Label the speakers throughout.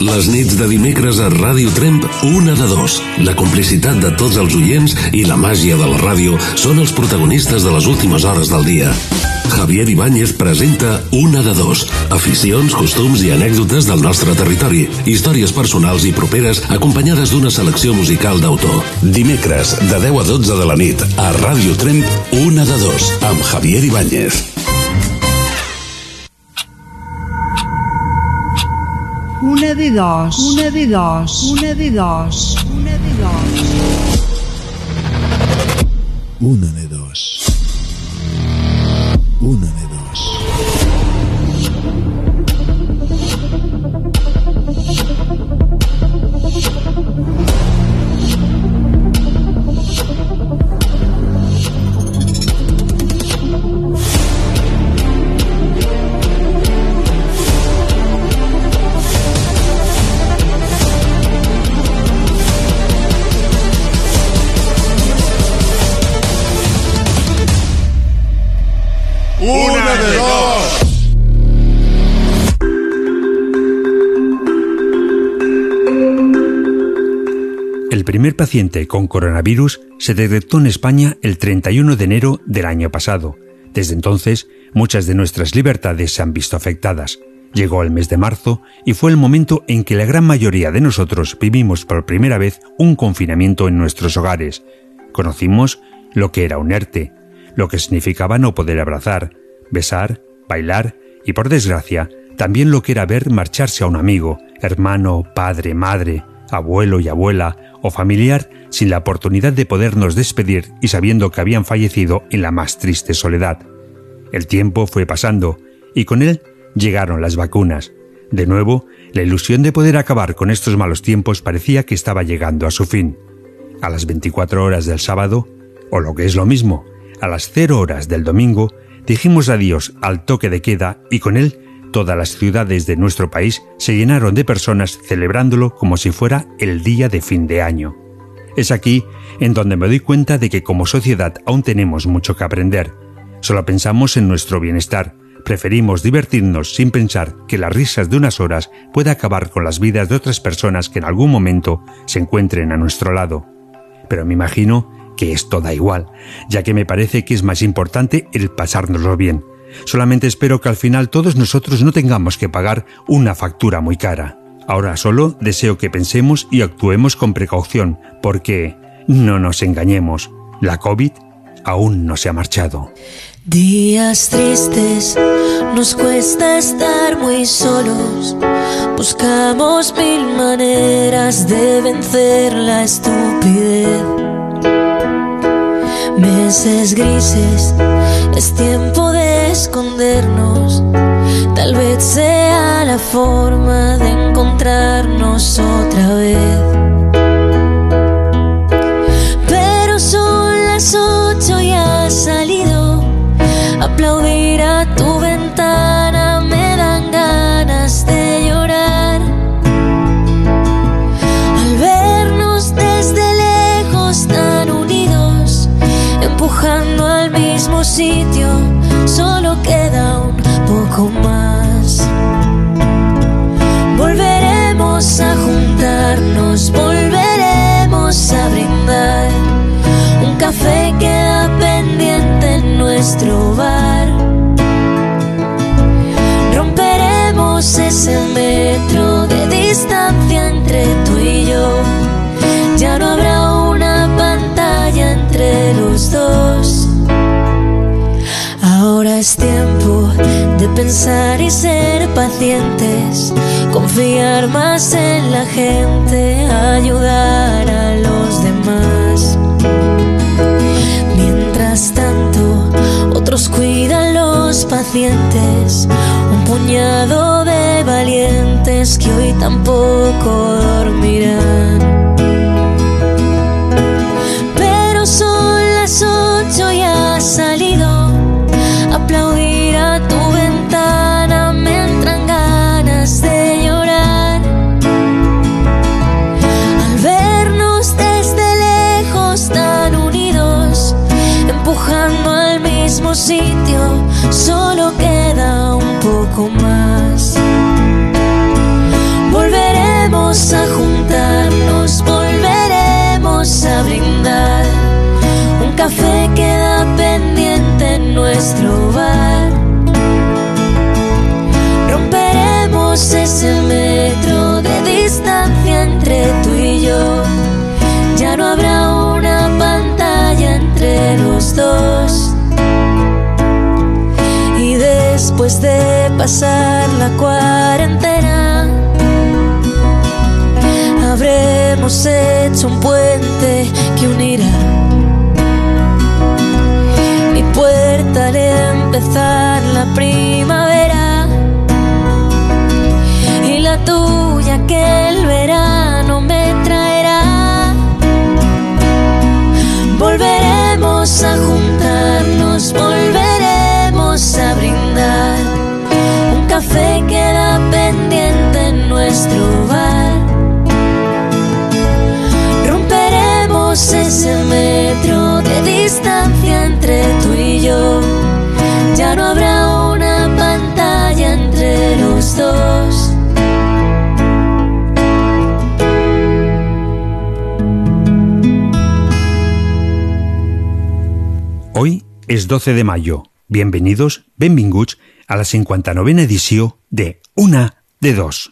Speaker 1: Les nits de dimecres a Ràdio Tremp, una de dos. La complicitat de tots els oients i la màgia de la ràdio són els protagonistes de les últimes hores del dia. Javier Ibáñez presenta Una de dos. Aficions, costums i anècdotes del nostre territori. Històries personals i properes acompanyades d'una selecció musical d'autor. Dimecres, de 10 a 12 de la nit, a Ràdio Tremp, Una de dos, amb Javier Ibáñez.
Speaker 2: Una de dos, una de dos, una de dos, una de dos.
Speaker 3: Una de dos. Una de dos.
Speaker 4: El primer paciente con coronavirus se detectó en España el 31 de enero del año pasado. Desde entonces, muchas de nuestras libertades se han visto afectadas. Llegó el mes de marzo y fue el momento en que la gran mayoría de nosotros vivimos por primera vez un confinamiento en nuestros hogares. Conocimos lo que era un ERTE, lo que significaba no poder abrazar, besar, bailar y, por desgracia, también lo que era ver marcharse a un amigo, hermano, padre, madre, abuelo y abuela o familiar sin la oportunidad de podernos despedir y sabiendo que habían fallecido en la más triste soledad. El tiempo fue pasando y con él llegaron las vacunas. De nuevo, la ilusión de poder acabar con estos malos tiempos parecía que estaba llegando a su fin. A las 24 horas del sábado, o lo que es lo mismo, a las 0 horas del domingo, dijimos adiós al toque de queda y con él todas las ciudades de nuestro país se llenaron de personas celebrándolo como si fuera el día de fin de año. Es aquí en donde me doy cuenta de que como sociedad aún tenemos mucho que aprender. Solo pensamos en nuestro bienestar, preferimos divertirnos sin pensar que las risas de unas horas puede acabar con las vidas de otras personas que en algún momento se encuentren a nuestro lado. Pero me imagino que esto da igual, ya que me parece que es más importante el pasárnoslo bien. Solamente espero que al final todos nosotros no tengamos que pagar una factura muy cara. Ahora solo deseo que pensemos y actuemos con precaución, porque, no nos engañemos, la COVID aún no se ha marchado.
Speaker 5: Días tristes, nos cuesta estar muy solos. Buscamos mil maneras de vencer la estupidez. Meses grises, es tiempo de escondernos. Tal vez sea la forma de encontrarnos otra vez. Pero son las ocho y has salido. Aplaudir sitio, solo queda un poco más. Volveremos a juntarnos, volveremos a brindar. Un café queda pendiente en nuestro bar. Romperemos ese metro de distancia entre tú y yo. Ya no habrá de pensar y ser pacientes, confiar más en la gente, ayudar a los demás. Mientras tanto, otros cuidan los pacientes, un puñado de valientes que hoy tampoco dormirán. solo queda un poco más. Volveremos a juntarnos, volveremos a brindar. Un café queda pendiente en nuestro bar. Romperemos ese metro de distancia entre tú y yo. Ya no habrá una pantalla entre los dos. Pasar la cuarentena. Habremos hecho un puente que unirá mi puerta al empezar la primavera Café queda pendiente en nuestro bar. Romperemos ese metro de distancia entre tú y yo. Ya no habrá una pantalla entre los dos.
Speaker 4: Hoy es 12 de mayo. Bienvenidos, benvinguts, a la 59a edició de Una de Dos.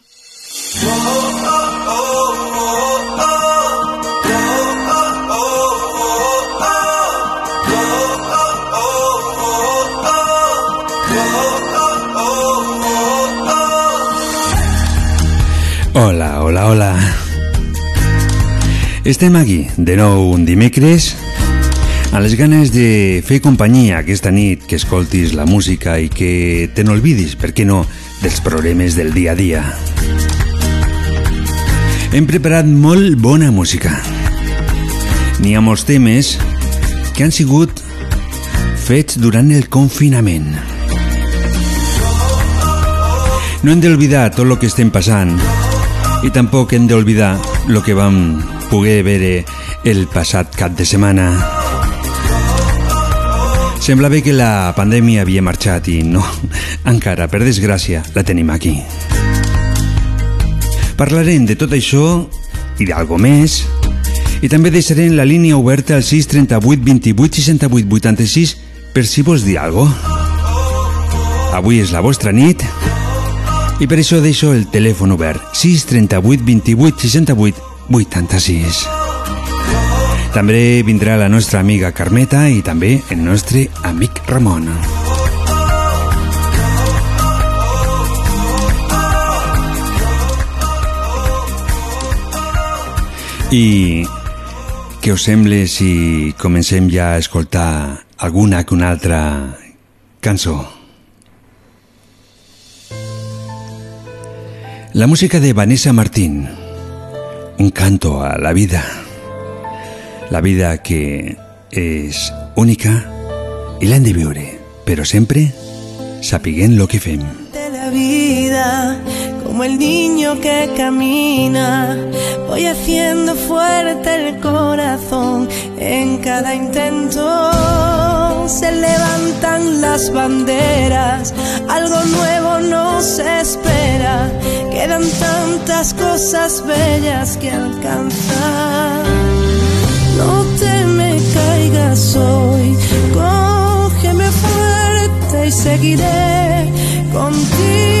Speaker 4: Hola, hola, hola. Estem aquí, de nou un dimecres, a les ganes de fer companyia aquesta nit que escoltis la música i que te n'olvidis, per què no, dels problemes del dia a dia. Hem preparat molt bona música. N'hi ha molts temes que han sigut fets durant el confinament. No hem d'oblidar tot el que estem passant i tampoc hem d'oblidar el que vam poder veure el passat cap de setmana. Semblava que la pandèmia havia marxat i no, encara, per desgràcia, la tenim aquí. Parlarem de tot això i d'algo més i també deixarem la línia oberta al 638 28 68 86 per si vols dir algo. Avui és la vostra nit i per això deixo el telèfon obert 638 28 68 86. També vindrà la nostra amiga Carmeta i també el nostre amic Ramon. I què us sembla si comencem ja a escoltar alguna que una altra cançó? La música de Vanessa Martín, un canto a la vida. La vida que és única i l'hem de viure, però sempre sapiguent lo que fem.
Speaker 6: de la vida, como el niño que camina, voy haciendo fuerte el corazón en cada intento. Se levantan las banderas, algo nuevo nos espera, quedan tantas cosas bellas que alcanzar. No te me caigas hoy, cógeme fuerte y seguiré contigo.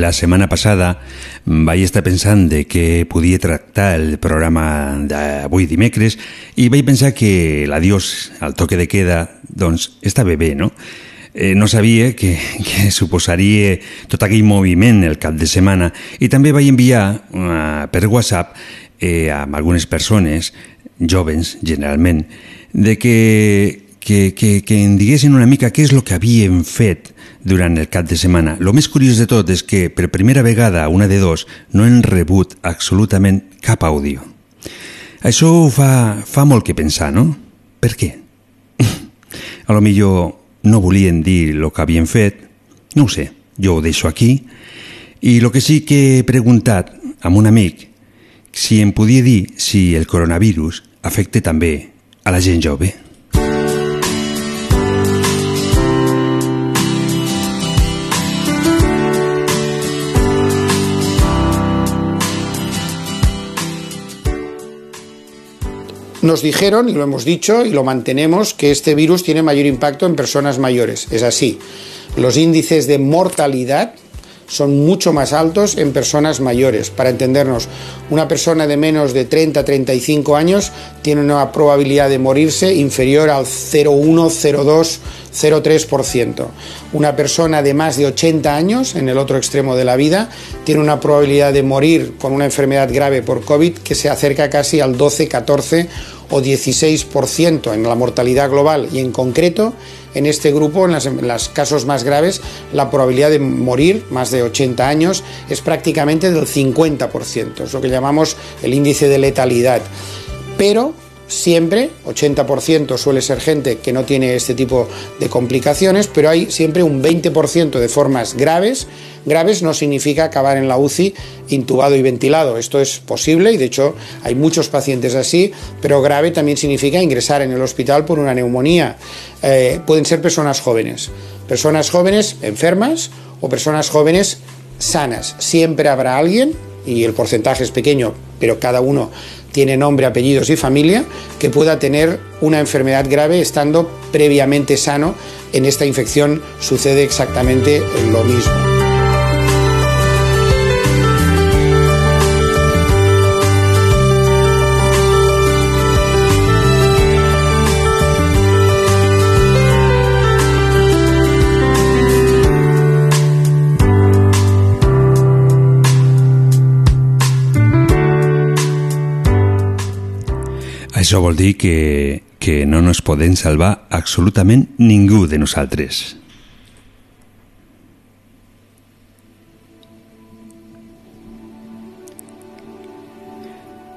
Speaker 6: La
Speaker 4: setmana passada vaig estar pensant de què podia tractar el programa d'avui dimecres i vaig pensar que l'adiós al toque de queda doncs estava bé, no? Eh, no sabia que, que suposaria tot aquell moviment el cap de setmana i també vaig enviar uh, per WhatsApp eh, amb algunes persones, jovens generalment, de que, que, que, que em diguessin una mica què és el que havien fet durant el cap de setmana. El més curiós de tot és que per primera vegada, una de dos, no han rebut absolutament cap àudio. Això fa, fa molt que pensar, no? Per què? A lo millor no volien dir el que havien fet, no ho sé, jo ho deixo aquí, i el que sí que he preguntat amb un amic si em podia dir si el coronavirus afecta també a la gent jove.
Speaker 7: Nos dijeron, y lo hemos dicho y lo mantenemos, que este virus tiene mayor impacto en personas mayores. Es así. Los índices de mortalidad son mucho más altos en personas mayores. Para entendernos, una persona de menos de 30, 35 años tiene una probabilidad de morirse inferior al 0,1, 0,2, 0,3%. Una persona de más de 80 años, en el otro extremo de la vida, tiene una probabilidad de morir con una enfermedad grave por COVID que se acerca casi al 12, 14 o 16% en la mortalidad global y en concreto en este grupo, en los casos más graves, la probabilidad de morir, más de 80 años, es prácticamente del 50%, es lo que llamamos el índice de letalidad. Pero siempre, 80% suele ser gente que no tiene este tipo de complicaciones, pero hay siempre un 20% de formas graves. Graves no significa acabar en la UCI intubado y ventilado, esto es posible y de hecho hay muchos pacientes así, pero grave también significa ingresar en el hospital por una neumonía. Eh, pueden ser personas jóvenes, personas jóvenes enfermas o personas jóvenes sanas. Siempre habrá alguien, y el porcentaje es pequeño, pero cada uno tiene nombre, apellidos y familia, que pueda tener una enfermedad grave estando previamente sano. En esta infección sucede exactamente lo mismo.
Speaker 4: Això vol dir que, que no nos podem salvar absolutament ningú de nosaltres.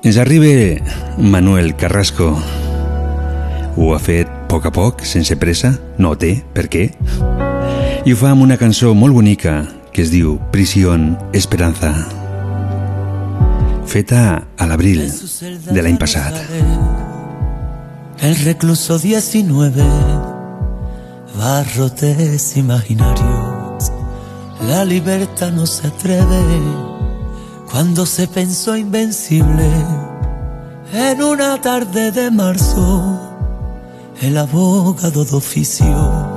Speaker 4: Ens arriba Manuel Carrasco. Ho ha fet a poc a poc, sense pressa, no té per què. I ho fa amb una cançó molt bonica que es diu Prisión Esperanza. Feta a l'abril de l'any passat.
Speaker 8: El recluso 19, barrotes imaginarios. La libertad no se atreve cuando se pensó invencible. En una tarde de marzo, el abogado de oficio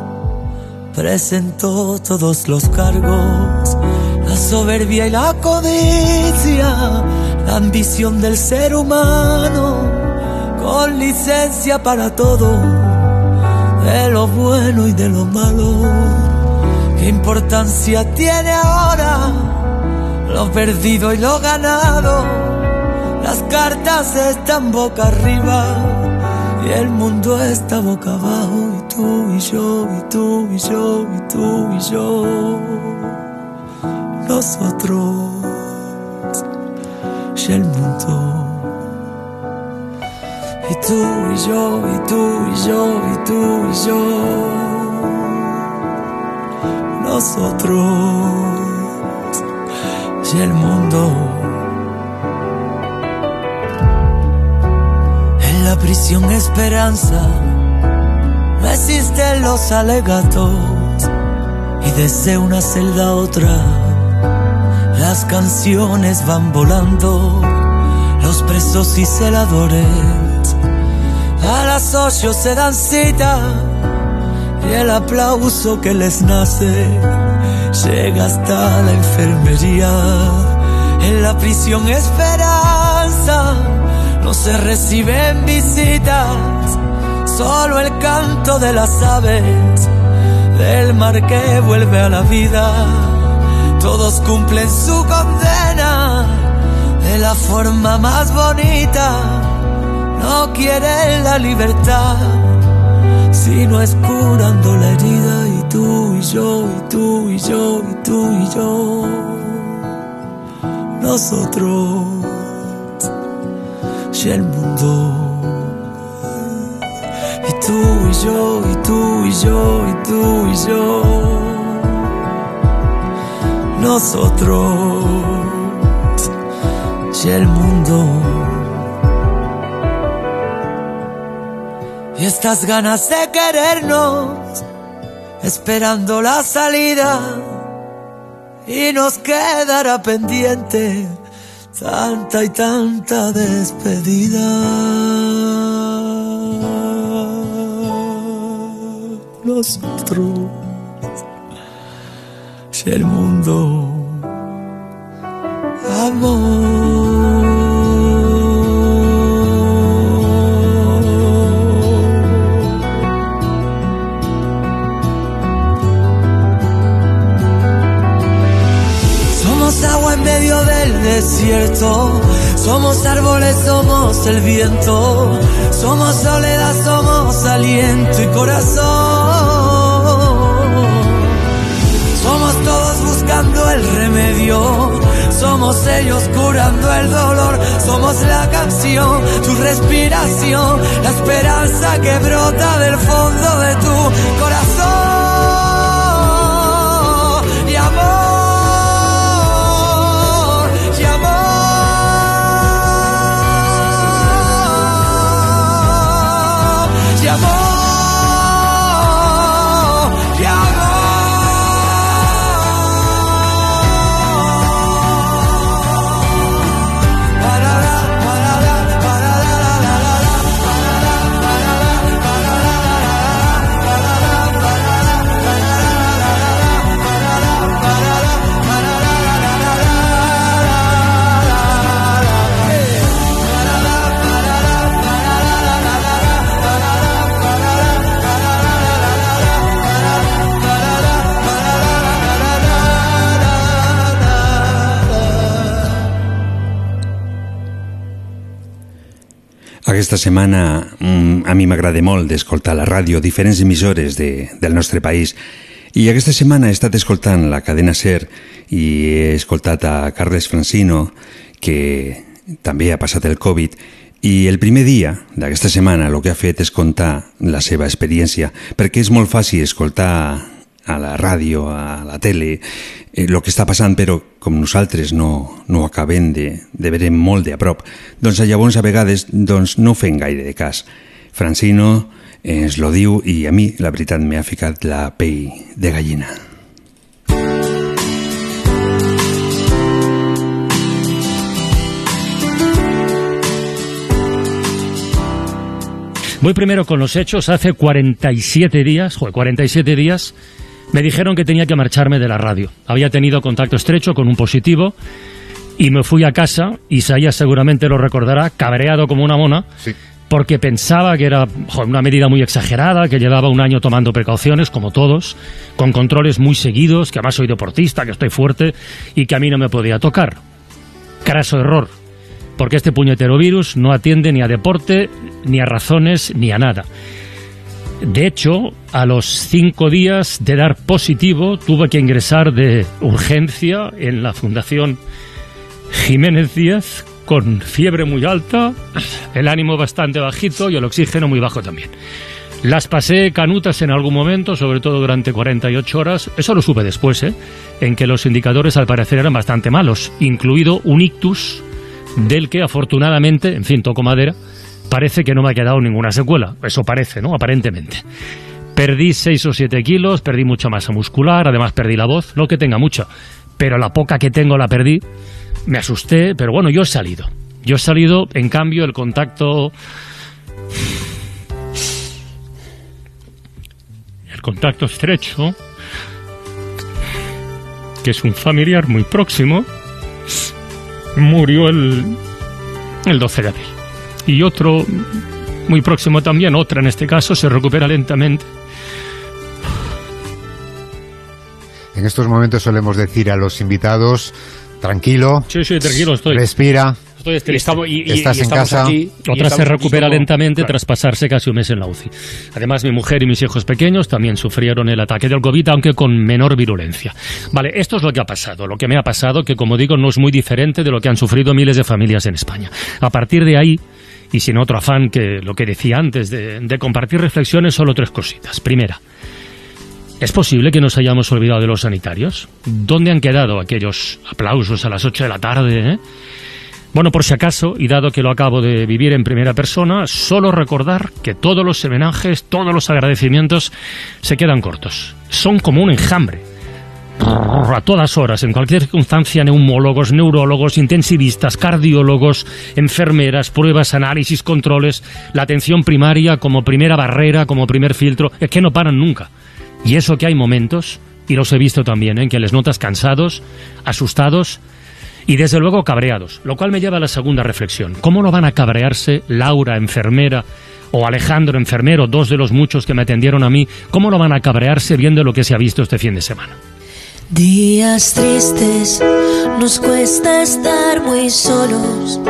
Speaker 8: presentó todos los cargos, la soberbia y la codicia, la ambición del ser humano con licencia para todo, de lo bueno y de lo malo. ¿Qué importancia tiene ahora lo perdido y lo ganado? Las cartas están boca arriba y el mundo está boca abajo y tú y yo y tú y yo y tú y yo. Nosotros y el mundo. Y tú y yo, y tú y yo, y tú y yo. Nosotros y el mundo. En la prisión esperanza no existen los alegatos. Y desde una celda a otra las canciones van volando. Los presos y celadores a las ocho se dan cita y el aplauso que les nace llega hasta la enfermería. En la prisión esperanza no se reciben visitas, solo el canto de las aves del mar que vuelve a la vida. Todos cumplen su condena de la forma más bonita. No quieren la libertad, sino es curando la herida. Y tú y yo, y tú y yo, y tú y yo. Nosotros y el mundo. Y tú y yo, y tú y yo, y tú y yo. Nosotros y el mundo. Y estas ganas de querernos, esperando la salida. Y nos quedará pendiente tanta y tanta despedida. Nosotros, si el mundo, amor. Desierto. Somos árboles, somos el viento. Somos soledad, somos aliento y corazón. Somos todos buscando el remedio. Somos ellos curando el dolor. Somos la canción, tu respiración. La esperanza que brota del fondo de tu corazón.
Speaker 4: Aquesta setmana mm, a mi m'agrada molt d'escoltar la ràdio, diferents emissores de, del nostre país. I aquesta setmana he estat escoltant la cadena SER i he escoltat a Carles Francino, que també ha passat el Covid, i el primer dia d'aquesta setmana el que ha fet és contar la seva experiència, perquè és molt fàcil escoltar a la ràdio, a la tele, el eh, que està passant, però com nosaltres no, no ho acabem de, de veure molt de a prop, doncs llavors a vegades doncs, no fem gaire de cas. Francino ens lo diu i a mi, la veritat, m'ha ficat la pell de gallina.
Speaker 9: Voy primero con los hechos. Hace 47 días, joder, 47 días, me dijeron que tenía que marcharme de la radio. Había tenido contacto estrecho con un positivo y me fui a casa, Isaías seguramente lo recordará, cabreado como una mona, porque pensaba que era joder, una medida muy exagerada, que llevaba un año tomando precauciones, como todos, con controles muy seguidos, que además soy deportista, que estoy fuerte y que a mí no me podía tocar. Craso error, porque este puñetero virus no atiende ni a deporte, ni a razones, ni a nada. De hecho, a los cinco días de dar positivo, tuve que ingresar de urgencia en la Fundación Jiménez Díaz con fiebre muy alta, el ánimo bastante bajito y el oxígeno muy bajo también. Las pasé canutas en algún momento, sobre todo durante 48 horas, eso lo supe después, ¿eh? en que los indicadores al parecer eran bastante malos, incluido un ictus del que afortunadamente, en fin, toco madera, parece que no me ha quedado ninguna secuela. Eso parece, ¿no? Aparentemente. Perdí 6 o 7 kilos, perdí mucha masa muscular, además perdí la voz, no que tenga mucha, pero la poca que tengo la perdí. Me asusté, pero bueno, yo he salido. Yo he salido, en cambio, el contacto... El contacto estrecho que es un familiar muy próximo, murió el, el 12 de abril. Y otro muy próximo también, otra en este caso, se recupera lentamente.
Speaker 10: En estos momentos solemos decir a los invitados, tranquilo,
Speaker 9: Sí, sí, tranquilo estoy.
Speaker 10: respira,
Speaker 9: Estoy triste.
Speaker 11: Estamos- y- y-
Speaker 10: Estás
Speaker 11: y
Speaker 10: en casa.
Speaker 11: aquí, y
Speaker 9: Otra se recupera
Speaker 11: como-
Speaker 9: lentamente
Speaker 11: claro.
Speaker 9: tras pasarse casi un mes en la UCI. Además, mi mujer y mis hijos pequeños también sufrieron el ataque del COVID, aunque con menor virulencia. Vale, esto es lo que ha pasado, lo que me ha pasado, que como digo, no es muy diferente de lo que han sufrido miles de familias en España. A partir de ahí, y sin otro afán que lo que decía antes, de, compartir reflexiones, solo tres cositas. Primera, ¿Es posible que nos hayamos olvidado de los sanitarios? ¿Dónde han quedado aquellos aplausos a las 8 de la tarde? eh? Bueno, por si acaso, y dado que lo acabo de vivir en primera persona, solo recordar que todos los homenajes, todos los agradecimientos se quedan cortos. Son como un enjambre. A todas horas, en cualquier circunstancia, neumólogos, neurólogos, intensivistas, cardiólogos, enfermeras, pruebas, análisis, controles, la atención primaria como primera barrera, como primer filtro, es que no paran nunca. Y eso que hay momentos, y los he visto también, en que les notas cansados, asustados y desde luego cabreados. Lo cual me lleva a la segunda reflexión. ¿Cómo no van a cabrearse Laura, enfermera, o Alejandro, enfermero, dos de los muchos que me atendieron a mí? ¿Cómo no van a cabrearse viendo lo que se ha visto este fin de semana?
Speaker 5: Días tristes, nos cuesta estar muy solos.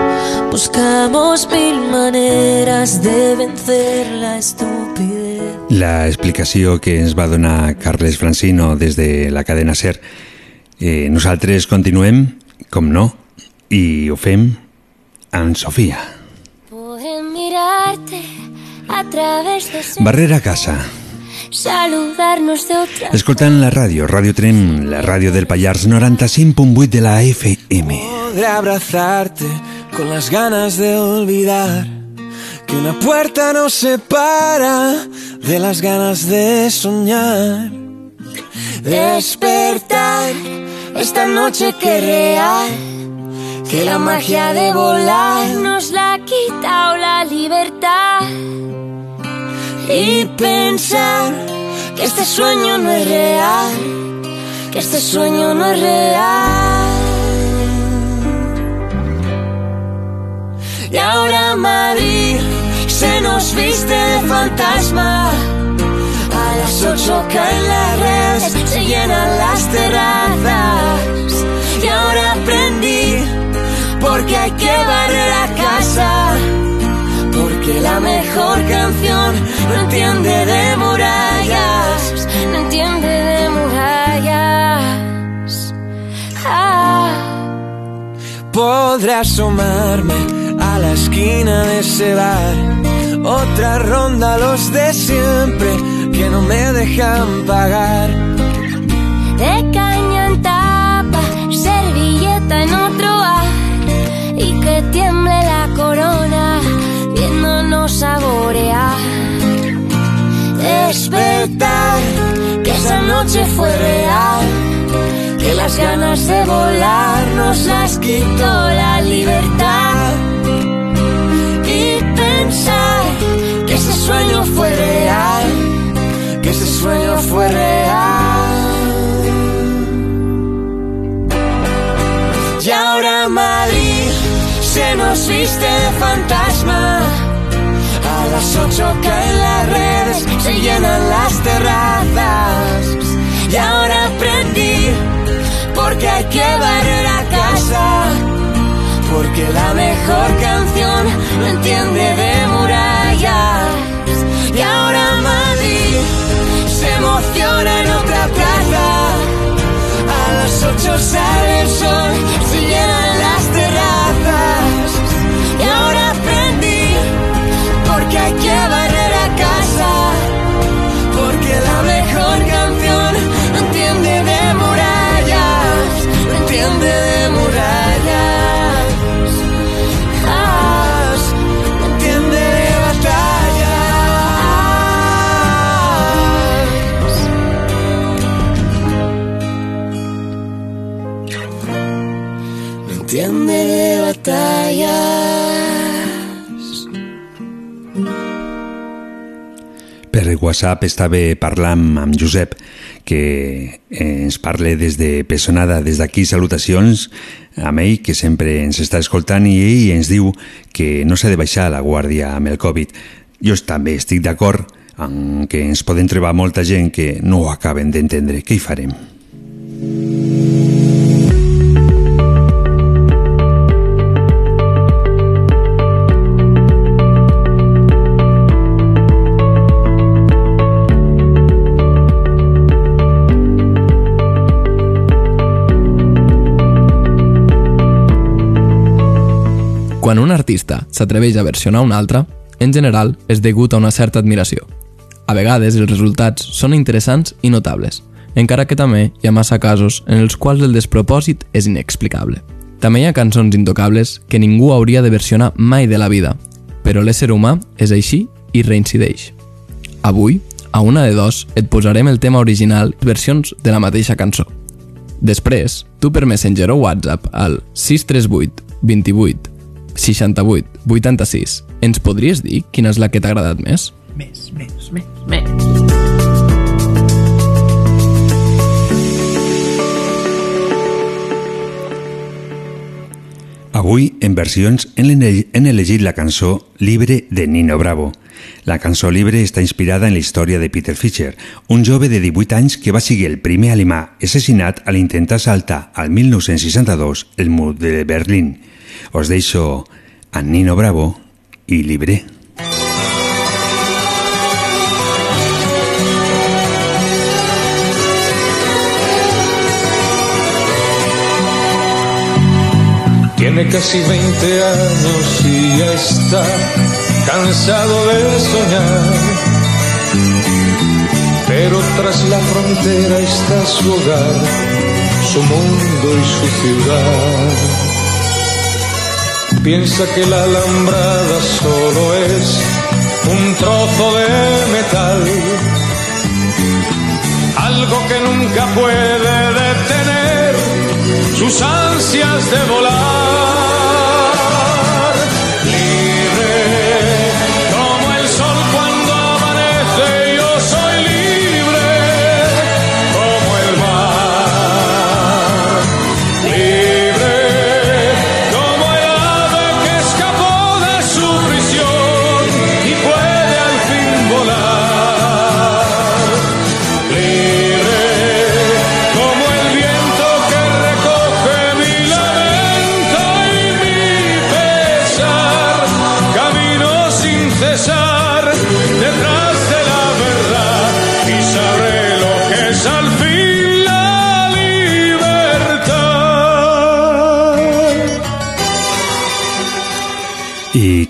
Speaker 5: Buscamos mil maneras de vencer la estupidez.
Speaker 4: La explicació que ens va donar Carles Francino des de la cadena SER. Eh, nosaltres continuem, com no, i ho fem amb Sofia.
Speaker 5: Pueden mirarte a través de
Speaker 4: Barrera Casa,
Speaker 5: saludarnos de otra
Speaker 4: escoltant la ràdio, Ràdio Trem, la ràdio del Pallars 95.8 de la FM.
Speaker 12: Podré abrazarte con las ganas de olvidar que una puerta nos separa de las ganas de soñar. Despertar esta noche que es real, que la magia de volar
Speaker 5: nos la ha quitado la libertad.
Speaker 12: Y pensar que este sueño no es real, que este sueño no es real. Y ahora Madrid se nos viste de fantasma. A las ocho caen las redes, se llenan las terrazas. Y ahora aprendí, porque hay que barrer a casa. La mejor canción no entiende de murallas, no entiende de murallas. Ah. Podré asomarme a la esquina de ese bar, otra ronda los de siempre que no me dejan pagar.
Speaker 5: De caña en tapa, servilleta en otro bar y que tiemble saborear.
Speaker 12: Despertar, que esa noche fue real, que las ganas de volar nos las quitó la libertad. Y pensar que ese sueño fue real, que ese sueño fue real. Y ahora Madrid se nos viste de fantasma. Las ocho caen las redes, se llenan las terrazas. Y ahora aprendí, porque hay que barrer a casa. Porque la mejor canción no entiende de murallas. Y ahora Madrid se emociona en otra plaza. A las ocho sale el sol, se llenan las terrazas. De batallas.
Speaker 4: Per WhatsApp estava parlant amb Josep, que ens parle des de Pessonada. Des d'aquí salutacions a ell, que sempre ens està escoltant, i ell ens diu que no s'ha de baixar la guàrdia amb el Covid. Jo també estic d'acord en que ens poden trobar molta gent que no ho acaben d'entendre. Què hi farem?
Speaker 13: Quan un artista s'atreveix a versionar un altre, en general és degut a una certa admiració. A vegades els resultats són interessants i notables, encara que també hi ha massa casos en els quals el despropòsit és inexplicable. També hi ha cançons intocables que ningú hauria de versionar mai de la vida, però l'ésser humà és així i reincideix. Avui, a una de dos, et posarem el tema original i versions de la mateixa cançó. Després, tu per Messenger o WhatsApp al 638 28 68 86 ens podries dir quina és la que t'ha agradat més?
Speaker 14: Més, més, més, més.
Speaker 4: Avui, en versions, hem elegit la cançó Libre de Nino Bravo. La cançó Libre està inspirada en la història de Peter Fischer, un jove de 18 anys que va seguir el primer alemà assassinat a l'intentar saltar al 1962 el mur de Berlín. Os deixo a Nino Bravo y Libre.
Speaker 15: Tiene casi 20 años y ya está cansado de soñar. Pero tras la frontera está su hogar, su mundo y su ciudad. Piensa que la alambrada solo es un trozo de metal, algo que nunca puede detener sus ansias de volar.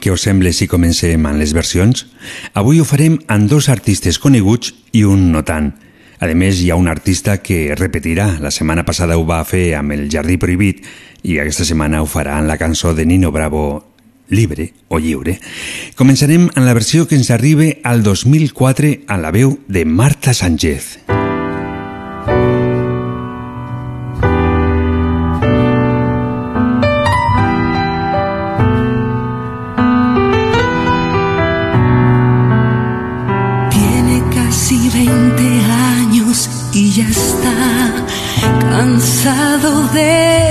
Speaker 4: Què us sembla si comencem amb les versions? Avui ho farem amb dos artistes coneguts i un no tant. A més, hi ha un artista que repetirà. La setmana passada ho va fer amb El Jardí Prohibit i aquesta setmana ho farà amb la cançó de Nino Bravo Libre o Lliure. Començarem amb la versió que ens arriba al 2004 a la veu de Marta Sánchez.
Speaker 6: Cansado de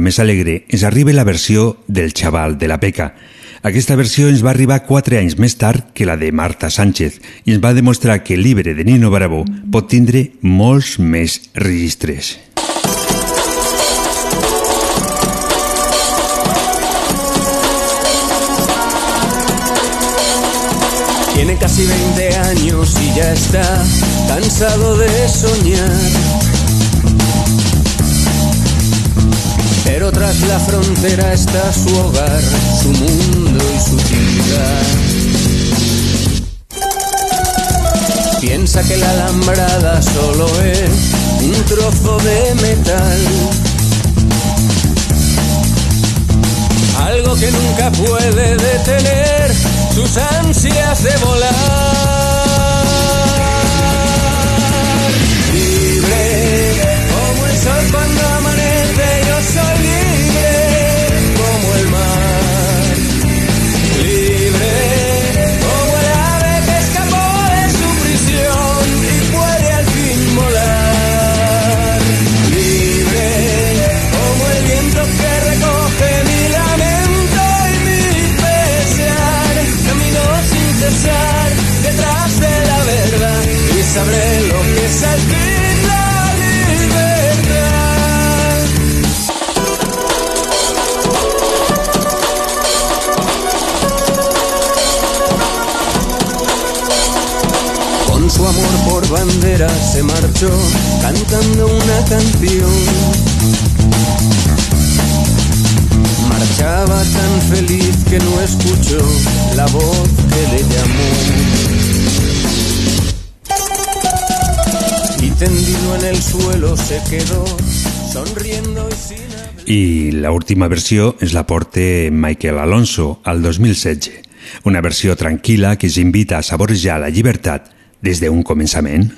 Speaker 16: més alegre ens arriba la versió del xaval de la peca. Aquesta versió ens va arribar quatre anys més tard que la de Marta Sánchez i ens va demostrar que el llibre de Nino Bravo pot tindre molts més registres.
Speaker 17: Tiene casi 20 años y ya está cansado de soñar. Pero tras la frontera está su hogar, su mundo y su ciudad. Piensa que la alambrada solo es un trozo de metal. Algo que nunca puede detener sus ansias de volar. Sabré lo que es al fin la libertad. Con su amor por bandera se marchó cantando una canción. Marchaba tan feliz que no escuchó la voz que le llamó. Tendido en el suelo se quedó sonriendo y sin
Speaker 16: I la última versió ens la porta Michael Alonso al 2016. Una versió tranquil·la que ens invita a saborejar la llibertat des d'un començament.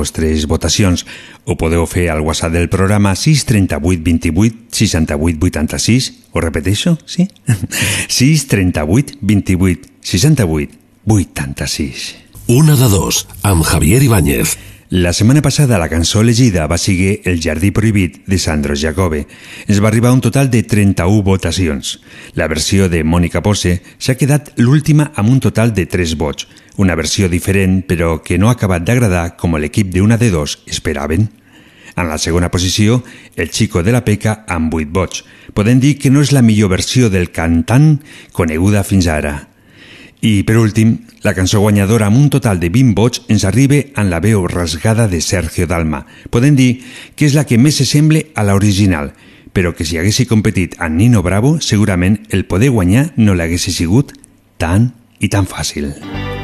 Speaker 16: Vostres votacions. Ho podeu fer al WhatsApp del programa 638 28 68 86. Ho repeteixo? Sí? 638 28 68 86.
Speaker 18: Una de dos, amb Javier Ibáñez.
Speaker 16: La setmana passada la cançó elegida va ser El jardí prohibit de Sandro Jacobe. Es va arribar un total de 31 votacions. La versió de Mònica Posse s'ha quedat l'última amb un total de 3 vots, una versió diferent però que no ha acabat d'agradar com l'equip d'una de dos esperaven.
Speaker 4: En la segona posició, El Chico de la Peca amb 8 vots. Podem dir que no és la millor versió del cantant coneguda fins ara. I, per últim, la cançó guanyadora amb un total de 20 vots ens arriba en la veu rasgada de Sergio Dalma. Podem dir que és la que més s'assembla a l'original, però que si haguessi competit amb Nino Bravo, segurament el poder guanyar no l'hagués sigut tan i tan fàcil.
Speaker 1: Música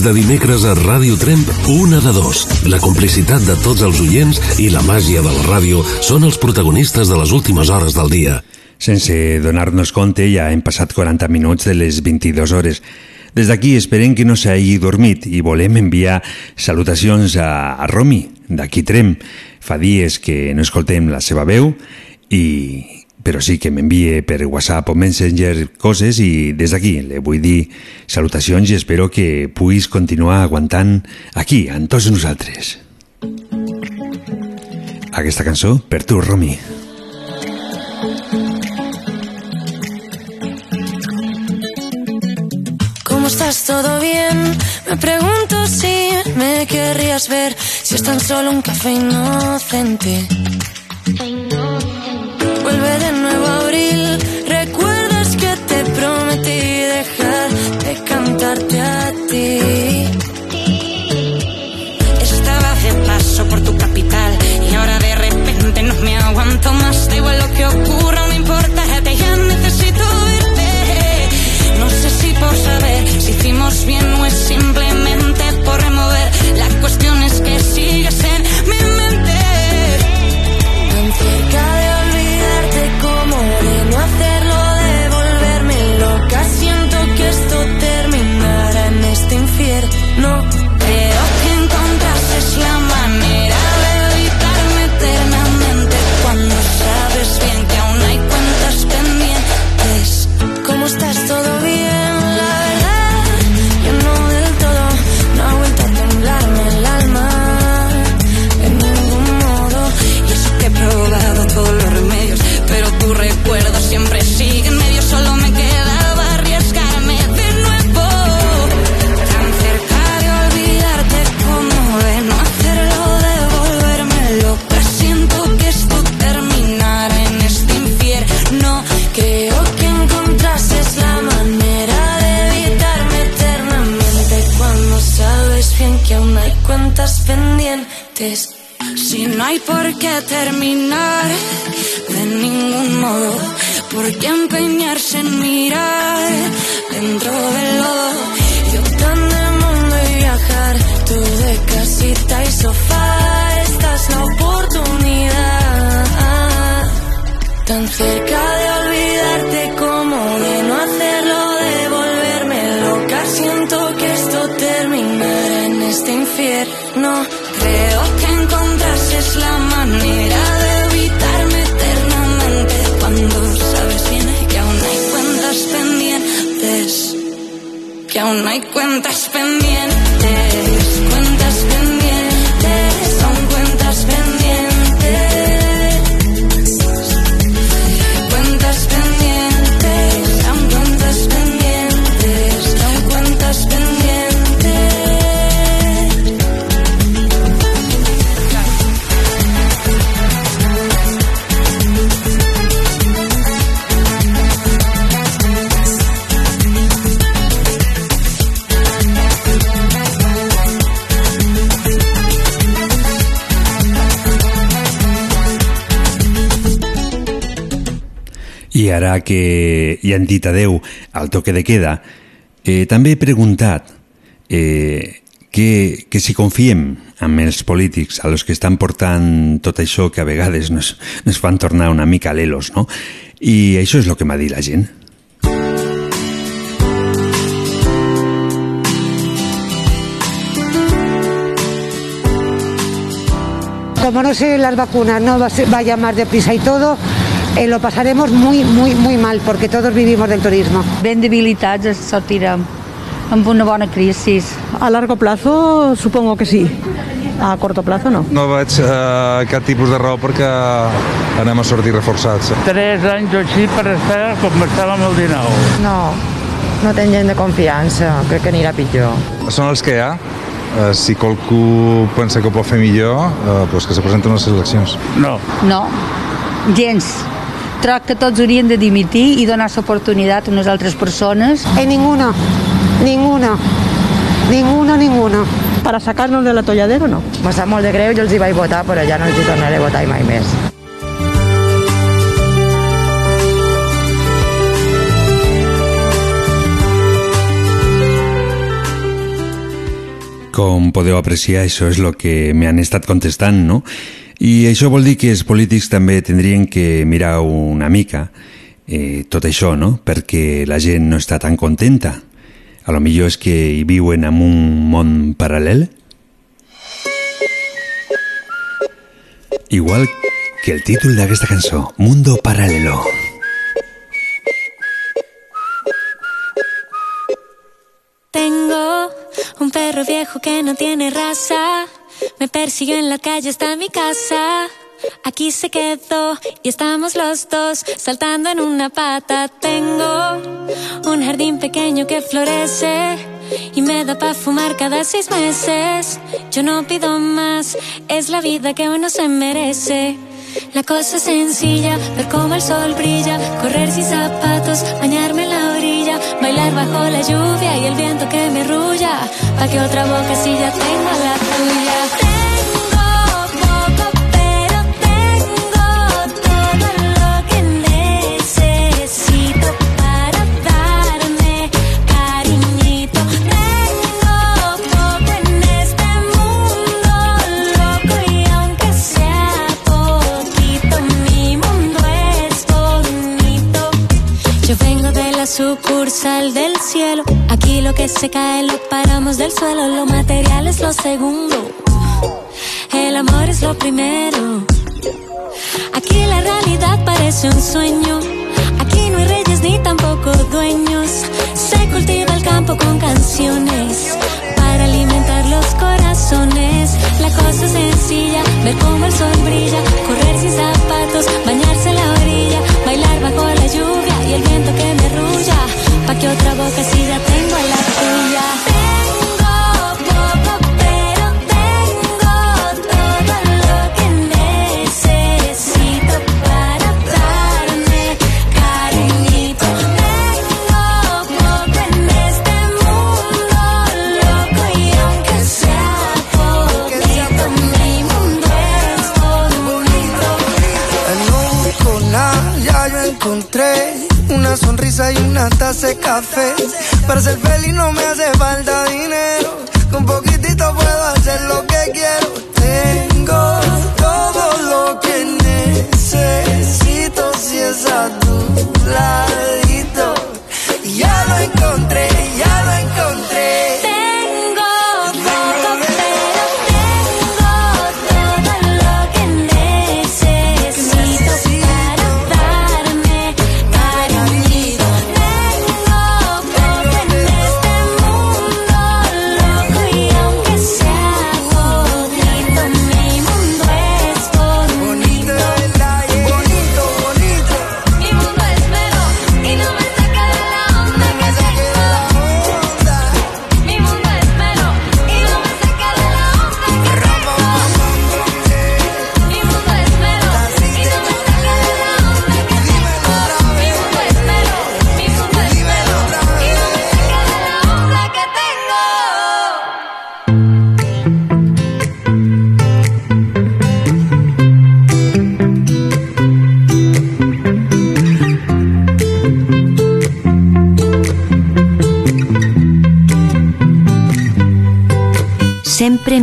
Speaker 1: nits de dimecres a Ràdio Tremp, una de dos. La complicitat de tots els oients i la màgia de la ràdio són els protagonistes de les últimes hores del dia.
Speaker 4: Sense donar-nos compte, ja hem passat 40 minuts de les 22 hores. Des d'aquí esperem que no s'hagi dormit i volem enviar salutacions a, a Romi, d'aquí Trem. Fa dies que no escoltem la seva veu i, però sí que m'envie per WhatsApp o Messenger coses i des d'aquí le vull dir salutacions i espero que puguis continuar aguantant aquí, amb tots nosaltres. Aquesta cançó per tu, Romi.
Speaker 5: ¿Cómo estás? ¿Todo bien? Me pregunto si me querrías ver, si es tan solo un café inocente. Que
Speaker 19: ocurra, no importa, te ya necesito verte. No sé si por saber si hicimos bien o es simplemente por remover. La cuestión es que por qué terminar de ningún modo, por qué empeñarse en mirar dentro del lodo.
Speaker 5: Yo tan de mundo y viajar, tú de casita y sofá, esta es la oportunidad. Tan cerca de olvidarte como de no hacerlo, de volverme loca. Siento que esto terminará en este infierno.
Speaker 19: Aún hay cuentas pendientes,
Speaker 4: Ara que hi han dit adeu al toque de queda, eh, també he preguntat eh, que, que si confiem amb els polítics, a los que estan portant tot això que a vegades nos, nos fan tornar una mica lelos, no? I això és el que m'ha dit la gent.
Speaker 20: Como no sé las vacunas, no vaya más deprisa y todo, eh, lo pasaremos muy, muy, muy mal, porque todos vivimos del turismo.
Speaker 21: Ben debilitats ens sortirem amb una bona crisi.
Speaker 22: A largo plazo supongo que sí. A corto plazo no.
Speaker 23: No veig eh, cap tipus de raó perquè anem a sortir reforçats.
Speaker 24: Tres anys o així per estar com estàvem el 19.
Speaker 25: No, no tenc gent de confiança, crec que anirà pitjor.
Speaker 23: Són els que hi ha. Eh, si qualcú pensa que ho pot fer millor, eh, doncs que se presenten a les eleccions.
Speaker 24: No.
Speaker 21: No, gens. Troc que tots haurien de dimitir i donar l'oportunitat a unes altres persones.
Speaker 20: En ninguno, ninguno, ninguno, ninguno.
Speaker 22: Para sacarnos del atolladero no.
Speaker 25: Me sap molt de greu, jo els hi vaig votar, però ja no els hi tornaré a votar mai més.
Speaker 4: Com podeu apreciar, això és el que m'han estat contestant, no? I això vol dir que els polítics també tindrien que mirar una mica eh, tot això, no? Perquè la gent no està tan contenta. A lo millor és que hi en un món paral·lel. Igual que el títol d'aquesta cançó, Mundo Paralelo.
Speaker 12: Tengo un perro viejo que no tiene raza. Me persiguió en la calle hasta mi casa. Aquí se quedó y estamos los dos saltando en una pata. Tengo un jardín pequeño que florece y me da para fumar cada seis meses. Yo no pido más, es la vida que uno se merece. La cosa es sencilla, ver cómo el sol brilla, correr sin zapatos, bañarme en la orilla, bailar bajo la lluvia y el viento que me rulla, pa' que otra boca si ya tengo la tuya. Sucursal del cielo. Aquí lo que se cae lo paramos del suelo. Lo material es lo segundo. El amor es lo primero. Aquí la realidad parece un sueño. Aquí no hay reyes ni tampoco dueños. Se cultiva el campo con canciones para alimentar los corazones. La cosa es sencilla, ver cómo el sol brilla, correr sin zapatos, bañarse en la orilla, bailar bajo la lluvia y el viento que me rulla, pa' que otra boca si ya tengo la tuya. Tengo poco, pero tengo todo lo que necesito para darme cariñito. Tengo poco en este mundo loco y aunque sea poquito, mi mundo es bonito.
Speaker 1: En un ya yo encontré una sonrisa y una taza de café. Para ser feliz no me hace falta dinero. Con poquitito puedo hacer lo que quiero. Tengo todo lo que necesito si es a tu ladito. Ya lo encontré,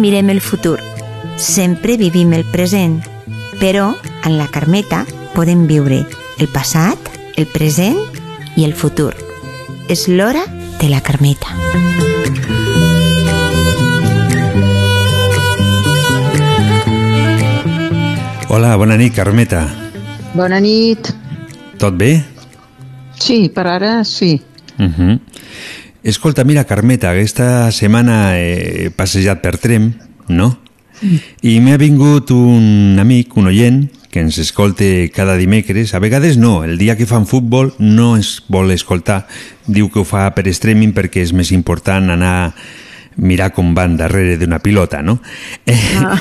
Speaker 26: mirem el futur, sempre vivim el present, però en la Carmeta podem viure el passat, el present i el futur. És l'hora de la Carmeta.
Speaker 4: Hola, bona nit, Carmeta.
Speaker 22: Bona nit.
Speaker 4: Tot bé?
Speaker 22: Sí, per ara sí.
Speaker 4: Uh -huh. Escolta, mira, Carmeta, aquesta setmana he passejat per Trem, no? I m'ha vingut un amic, un oient, que ens escolte cada dimecres. A vegades no, el dia que fan futbol no es vol escoltar. Diu que ho fa per streaming perquè és més important anar mirar com van darrere d'una pilota, no?
Speaker 22: Ah.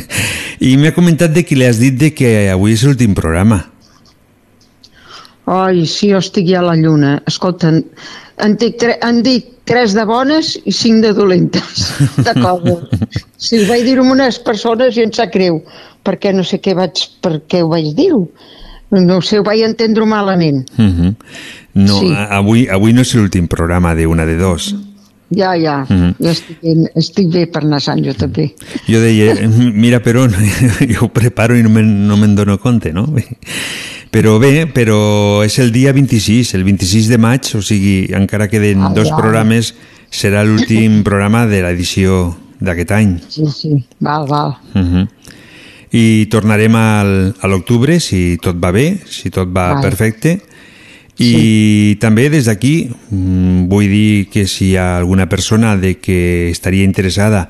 Speaker 4: I m'ha comentat de que li has dit de que avui és l'últim programa.
Speaker 22: Ai, sí, jo estic ja a la lluna. Escolta, dic, tre- en dic tres de bones i cinc de dolentes. De. Si ho vaig dir a unes persones i em sap greu, perquè no sé què vaig, per què ho vaig dir-ho. No ho sé, ho vaig entendre malament.
Speaker 4: Uh -huh. No,
Speaker 22: Sí.
Speaker 4: avui, avui no és l'últim programa de una de dos.
Speaker 22: Ja, ja,
Speaker 4: Mhm.
Speaker 22: ja estic, ben, estic bé per anar a Sant jo també.
Speaker 4: Jo deia, mira per on, jo ho preparo i no me'n no me'n dono compte, no? Però bé, però és el dia 26, el 26 de maig, o sigui, encara queden
Speaker 22: Ai,
Speaker 4: dos
Speaker 22: ai.
Speaker 4: programes, serà l'últim programa de l'edició d'aquest any.
Speaker 22: Sí, sí, val, val.
Speaker 4: Uh -huh. I tornarem al, a l'octubre, si tot va bé, si tot va
Speaker 22: Vale.
Speaker 4: perfecte. I també des d'aquí mm, vull dir que si hi ha alguna persona de que estaria interessada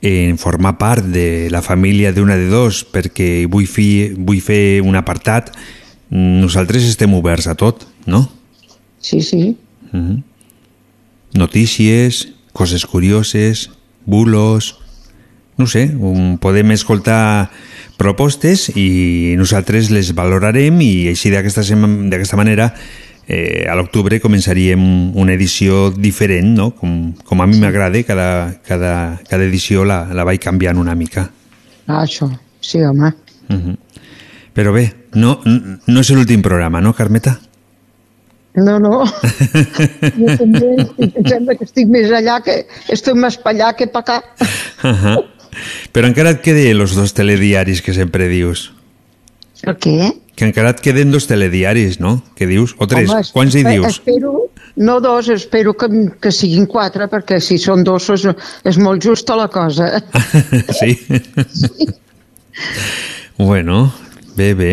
Speaker 4: en formar part de la família d'una de dos perquè vull, fi, vull fer un apartat, nosaltres estem oberts a tot, no?
Speaker 22: Sí, sí.
Speaker 4: Mhm. Notícies, coses curioses, bulos... No sé, um, podem escoltar propostes i nosaltres les valorarem i així d'aquesta manera eh, a l'octubre començaríem una edició diferent, no? Com, com a mi m'agrada, cada, cada, cada edició la, la vaig canviant una mica.
Speaker 22: Ah, això. Sí, home.
Speaker 4: Mhm. Però bé, no, no és l'últim programa, no, Carmeta?
Speaker 22: No, no. jo també estic, em sembla que estic més allà, que estic més per allà que per acá.
Speaker 4: Ahà. Però encara et queden els dos telediaris que sempre dius.
Speaker 22: El què?
Speaker 4: Que encara et queden dos telediaris, no? Que dius? O tres?
Speaker 22: Home,
Speaker 4: Quants hi dius?
Speaker 22: Espero, no dos, espero que, que siguin quatre, perquè si són dos és, és molt justa la cosa.
Speaker 4: sí? bueno, bé, bé.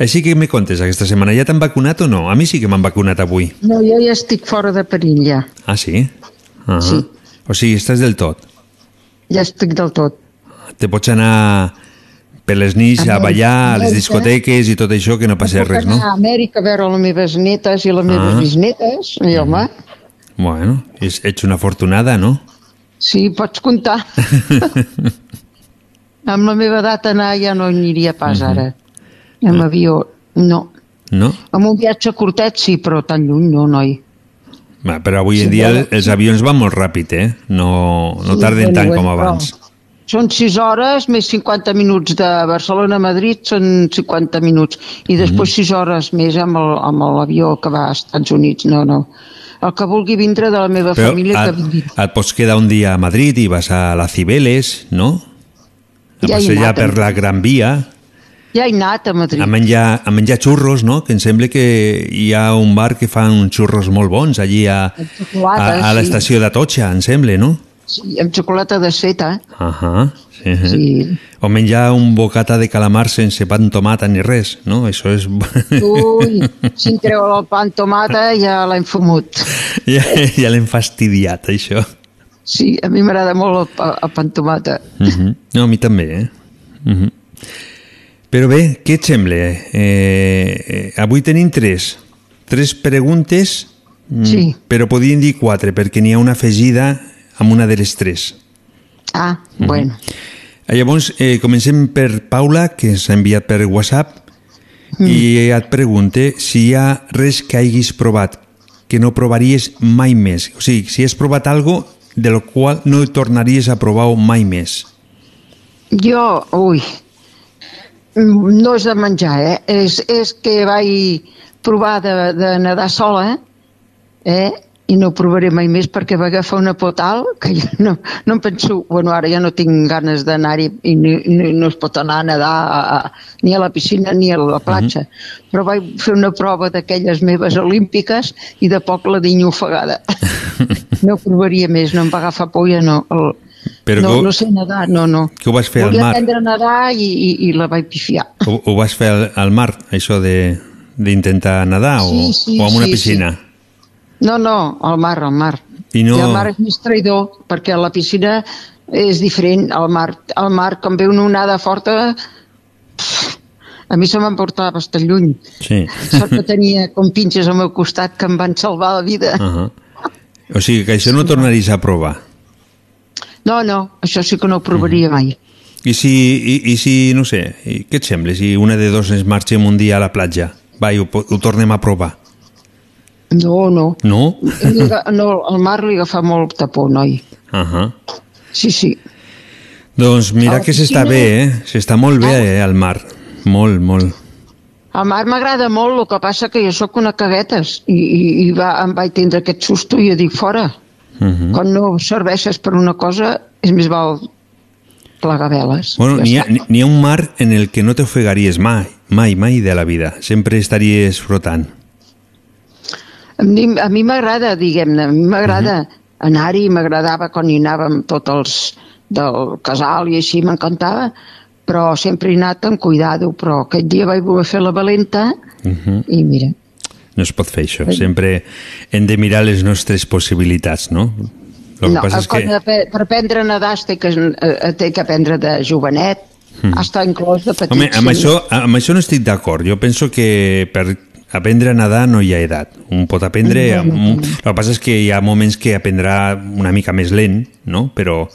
Speaker 4: Així que me contes aquesta setmana, ja t'han vacunat o no? A mi sí que m'han vacunat avui.
Speaker 22: No, jo ja estic fora de perill, ja.
Speaker 4: Ah, sí? Uh
Speaker 22: Sí.
Speaker 4: O sigui, estàs del tot.
Speaker 22: Ja estic del tot.
Speaker 4: Te pots anar per les nits a
Speaker 22: Amèrica,
Speaker 4: ballar, a les discoteques i tot això, que no passi
Speaker 22: Puc
Speaker 4: res,
Speaker 22: anar
Speaker 4: no?
Speaker 22: a Amèrica a veure les meves netes i les meves
Speaker 4: Ah.
Speaker 22: bisnetes, i home,
Speaker 4: Bueno, ets una afortunada, no?
Speaker 22: sí, pots comptar. amb la meva edat anar ja no aniria pas
Speaker 4: Mhm.
Speaker 22: ara. Amb avió, no.
Speaker 4: No?
Speaker 22: Amb un viatge curtet sí, però tan lluny no, noi.
Speaker 4: Va, però avui en
Speaker 22: Sí,
Speaker 4: dia
Speaker 22: bueno.
Speaker 4: els avions van molt ràpid, eh? No, no
Speaker 22: Sí,
Speaker 4: tarden tant
Speaker 22: bueno,
Speaker 4: com
Speaker 22: però-
Speaker 4: abans.
Speaker 22: Són 6 hores més 50 minuts de Barcelona a Madrid, són 50 minuts. I després
Speaker 4: Mhm.
Speaker 22: 6 hores més amb l'avió que va als Estats Units. No, no. El que vulgui vindre de la meva
Speaker 4: Però
Speaker 22: família, que
Speaker 4: et,
Speaker 22: vingui.
Speaker 4: et pots quedar un dia a Madrid i vas a la Cibeles, no? A
Speaker 22: Ja
Speaker 4: passejar
Speaker 22: anat,
Speaker 4: per la Gran Via,
Speaker 22: Ja he anat a Madrid.
Speaker 4: a menjar, a menjar xurros, no? Que em sembla que hi ha un bar que fan uns xurros molt bons allí a,
Speaker 22: xocolata,
Speaker 4: a, a
Speaker 22: sí.
Speaker 4: l'estació d'Atocha, em sembla, no?
Speaker 22: Sí, amb xocolata de seta.
Speaker 4: Ahà, sí.
Speaker 22: Sí.
Speaker 4: O menjar un bocata de calamar sense pa amb tomata ni res, no? Això és...
Speaker 22: Ui, si em treu el pa amb tomata ja l'hem fumut.
Speaker 4: ja ja l'hem fastidiat, això.
Speaker 22: Sí, a mi m'agrada molt el el pa amb tomata.
Speaker 4: Uh -huh. No, a mi també, eh? Uh -huh. Però bé, què et sembla? Eh, eh, avui tenim tres. Tres preguntes, mm,
Speaker 22: Sí.
Speaker 4: però podríem dir quatre, perquè n'hi ha una afegida amb una de les tres.
Speaker 22: Ah, bueno.
Speaker 4: Eh, Llavors, eh, comencem per Paula, que ens ha enviat per WhatsApp,
Speaker 22: Mm.
Speaker 4: i et pregunte si hi ha res que hagis provat que no provaries mai més. O sigui, si has provat algo de lo qual no tornaries a provar mai més.
Speaker 22: Jo, ui, no és de menjar, eh? És, és que vaig provar de, de nedar sola, eh? I no ho provaré mai més perquè va agafar una potal que jo no, no em penso... Bueno, ara ja no tinc ganes d'anar-hi i ni, ni, no es pot anar a nedar a, a, ni a la piscina ni a la platja. Però vaig fer una prova d'aquelles meves olímpiques i de poc la dinyo ofegada. no ho provaria més, no em va agafar por, ja no. El,
Speaker 4: Però
Speaker 22: no,
Speaker 4: que-
Speaker 22: no sé nedar, no, no.
Speaker 4: Que ho vas fer al
Speaker 22: Volia
Speaker 4: mar?
Speaker 22: aprendre a nedar i, i, i la vaig pifiar.
Speaker 4: Ho, ho vas fer al, al mar, això de d'intentar nedar o,
Speaker 22: Sí, sí,
Speaker 4: o en una
Speaker 22: sí,
Speaker 4: piscina?
Speaker 22: No, no, al mar, al mar.
Speaker 4: I no-
Speaker 22: I el mar és més traïdor, perquè la piscina és diferent. Al mar, al mar quan ve una onada forta, pff, a mi se m'emportava bastant lluny.
Speaker 4: Sí.
Speaker 22: Sort que tenia compinxes al meu costat que em van salvar la vida.
Speaker 4: Uh -huh. O sigui que això no tornaries a provar.
Speaker 22: No, no, això sí que no ho provaria mai.
Speaker 4: I si, i, i si no sé, i què et sembla si una de dos ens marxem un dia a la platja? Va, i ho, ho tornem a provar.
Speaker 22: No, no.
Speaker 4: No?
Speaker 22: No el mar li agafa molt tapó, noi.
Speaker 4: Uh -huh.
Speaker 22: Sí, sí.
Speaker 4: Doncs mira que s'està bé, eh? S'està molt bé, eh, al mar. Molt, molt.
Speaker 22: El mar m'agrada molt, el que passa que jo sóc una caguetes i, i, i va, em vaig tindre aquest susto i jo dic fora.
Speaker 4: Uh -huh.
Speaker 22: Quan no serveixes per una cosa, és més val plegar veles.
Speaker 4: Bueno,
Speaker 22: Ja
Speaker 4: n'hi ha, ha un mar en el que no t'ofegaries mai, mai, mai de la vida. Sempre estaries flotant.
Speaker 22: A mi, a mi m'agrada, diguem-ne, a mi m'agrada anar-hi, m'agradava quan hi anàvem tots els del casal i així, m'encantava, però sempre he anat amb cuidado, però aquest dia vaig voler fer la valenta
Speaker 4: Uh -huh.
Speaker 22: i mira,
Speaker 4: No es pot fer això. Sempre hem de mirar les nostres possibilitats, no? El que
Speaker 22: no,
Speaker 4: passa és que...
Speaker 22: de- per aprendre a nedar té que, eh, té que aprendre de jovenet,
Speaker 4: Mhm.
Speaker 22: està inclòs de petit.
Speaker 4: Home, amb
Speaker 22: sí.
Speaker 4: això, amb això no estic d'acord. Jo penso que per aprendre a nedar no hi ha edat. Un pot aprendre... El que passa és que hi ha moments que aprendrà una mica més lent, no? Però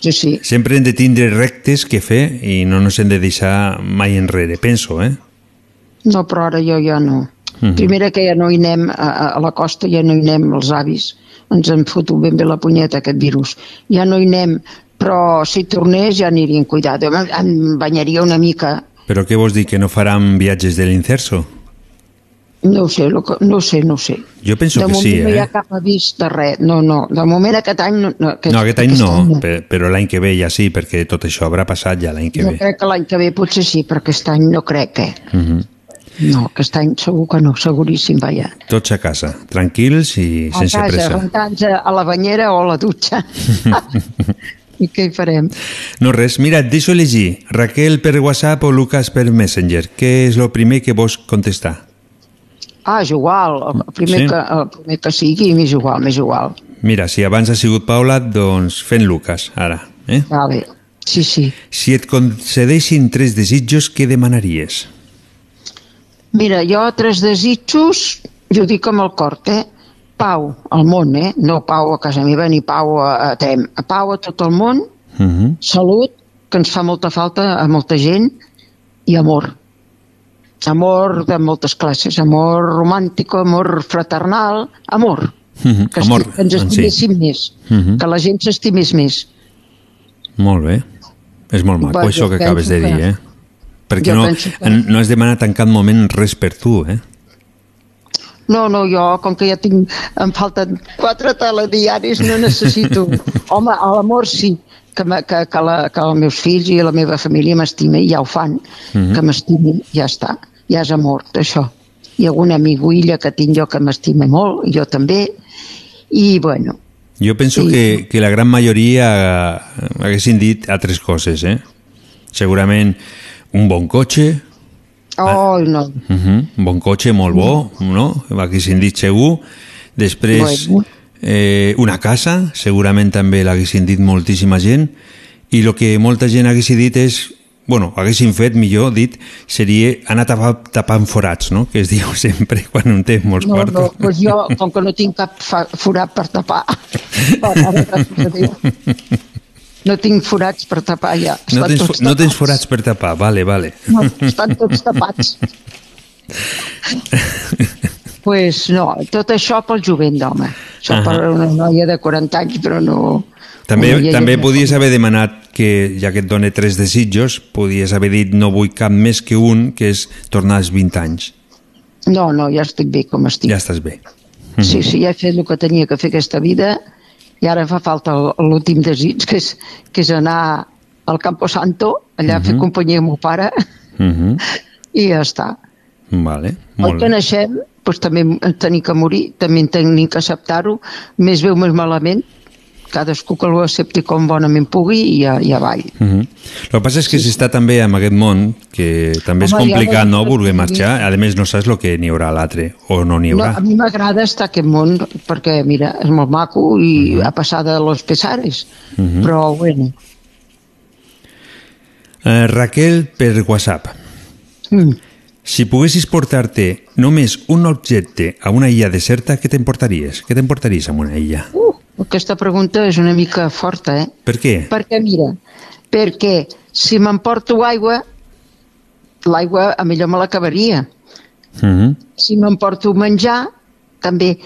Speaker 22: sí, sí.
Speaker 4: sempre hem de tindre rectes que fer i no ens hem de deixar mai enrere, penso, eh?
Speaker 22: No, però ara jo ja no.
Speaker 4: Mhm.
Speaker 22: Primera que ja no hi anem, a, a la costa ja no hi anem els avis. Ens han fotut ben bé la punyeta aquest virus. Ja no hi anem, però si tornés ja aniria en cuidado. Em, em banyaria una mica.
Speaker 4: Però què vols dir, que no faran viatges de l'incerso?
Speaker 22: No ho sé, no ho sé, no ho sé.
Speaker 4: Jo penso
Speaker 22: de
Speaker 4: que
Speaker 22: moment
Speaker 4: sí,
Speaker 22: no hi ha
Speaker 4: eh?
Speaker 22: cap avís de res. No, no. De moment aquest any... No, no, aquest,
Speaker 4: No, aquest any no, pe- però l'any que ve ja sí, perquè tot això haurà passat ja l'any que
Speaker 22: Jo
Speaker 4: ve.
Speaker 22: crec que l'any que ve potser sí, però aquest any no crec, eh?
Speaker 4: Mhm.
Speaker 22: No, aquest any segur que no, seguríssim, vaja.
Speaker 4: Tots a casa, tranquils i
Speaker 22: A
Speaker 4: sense
Speaker 22: casa,
Speaker 4: pressa.
Speaker 22: rentant a la banyera o a la dutxa. I què hi farem?
Speaker 4: No res, mira, et deixo llegir. Raquel per WhatsApp o Lucas per Messenger. Què és el primer que vols contestar?
Speaker 22: Ah, és igual, el primer,
Speaker 4: Sí.
Speaker 22: que, el primer que sigui, m'és igual, m'és igual.
Speaker 4: Mira, si abans ha sigut Paula, doncs fent Lucas, ara. Eh?
Speaker 22: Vale. Sí, sí.
Speaker 4: Si et concedeixin tres desitjos, què demanaries?
Speaker 22: Mira, jo tres desitjos, jo dic amb el cor, eh? Pau al món, eh? No pau a casa meva ni pau a, a Trem. A pau a tot el món,
Speaker 4: Uh -huh.
Speaker 22: salut, que ens fa molta falta a molta gent, i amor. Amor de moltes classes, amor romàntic, amor fraternal, amor.
Speaker 4: Mhm,
Speaker 22: Que,
Speaker 4: Amor,
Speaker 22: que ens
Speaker 4: en si.
Speaker 22: estiméssim més,
Speaker 4: Mhm.
Speaker 22: que la gent s'estimés més.
Speaker 4: Molt bé. És molt maco
Speaker 22: Va,
Speaker 4: això que acabes de dir,
Speaker 22: que-
Speaker 4: eh? Perquè
Speaker 22: jo
Speaker 4: no,
Speaker 22: que-
Speaker 4: no has demanat en cap moment res per tu, eh?
Speaker 22: No, no, jo, com que ja tinc, em falten quatre telediaris, no necessito. Home, a l'amor sí, que, que, que, la, que els meus fills i la meva família m'estimen, ja ho fan,
Speaker 4: Mhm.
Speaker 22: que m'estimin, ja està, ja és amor, això. Hi ha alguna amiguilla que tinc jo que m'estima molt, jo també, i bueno,
Speaker 4: Jo penso
Speaker 22: Sí.
Speaker 4: que, que la gran majoria eh, haguessin dit altres coses, eh? Segurament un bon cotxe,
Speaker 22: oh, no,
Speaker 4: uh -huh, un bon cotxe molt bo, no? Haguessin dit segur. Després,
Speaker 22: Bueno.
Speaker 4: eh, una casa, segurament també l'haguessin dit moltíssima gent. I el que molta gent haguessin dit és bueno, haguessin fet, millor dit, seria anar tapant, tapant forats, no? que es diu sempre quan un té molts
Speaker 22: no,
Speaker 4: quartos.
Speaker 22: no, doncs jo, com que no tinc cap forat per tapar, no tinc forats per tapar ja,
Speaker 4: No
Speaker 22: estan
Speaker 4: tens,
Speaker 22: tots
Speaker 4: no tens forats per tapar, vale, vale.
Speaker 22: No, estan tots tapats. pues no, tot això pel jovent d'home. Això
Speaker 4: Ahà.
Speaker 22: per una noia de 40 anys, però no...
Speaker 4: També,
Speaker 22: noia
Speaker 4: també podies haver demanat que, ja que et dona tres desitjos, podies haver dit no vull cap més que un, que és tornar als 20 anys.
Speaker 22: No, no, ja estic bé com estic.
Speaker 4: Ja estàs bé.
Speaker 22: Sí, sí, ja he fet el que tenia que fer aquesta vida i ara fa falta el- l'últim desig, que és, que és anar al Campo Santo, allà a fer
Speaker 4: Mhm.
Speaker 22: companyia amb el pare,
Speaker 4: Uh -huh.
Speaker 22: i ja està.
Speaker 4: Vale,
Speaker 22: El
Speaker 4: molt
Speaker 22: que
Speaker 4: bé.
Speaker 22: naixem, doncs també tenim que morir, també en tenim que acceptar-ho, més bé o més malament, cadascú que ho accepti com bonament pugui i ja, ja va.
Speaker 4: Uh -huh. El que passa és que s'està també en aquest món, que també és
Speaker 22: Home, ja
Speaker 4: complicat,
Speaker 22: no-
Speaker 4: no?, voler marxar. A més, no saps el que n'hi haurà a l'altre, o no n'hi
Speaker 22: No,
Speaker 4: haurà.
Speaker 22: a mi m'agrada estar a aquest món perquè, mira, és molt maco i
Speaker 4: Mhm.
Speaker 22: ha passat de los pesares,
Speaker 4: Uh -huh.
Speaker 22: però bueno,
Speaker 4: Eh, Raquel, per WhatsApp.
Speaker 22: Mm.
Speaker 4: Si poguessis portar-te només un objecte a una illa deserta, què t'emportaries? Què t'emportaries a una illa?
Speaker 22: uh, aquesta pregunta és una mica forta, eh?
Speaker 4: Per què?
Speaker 22: Perquè, mira, perquè si m'emporto aigua, l'aigua a millor me l'acabaria.
Speaker 4: Uh -huh.
Speaker 22: Si m'emporto menjar, també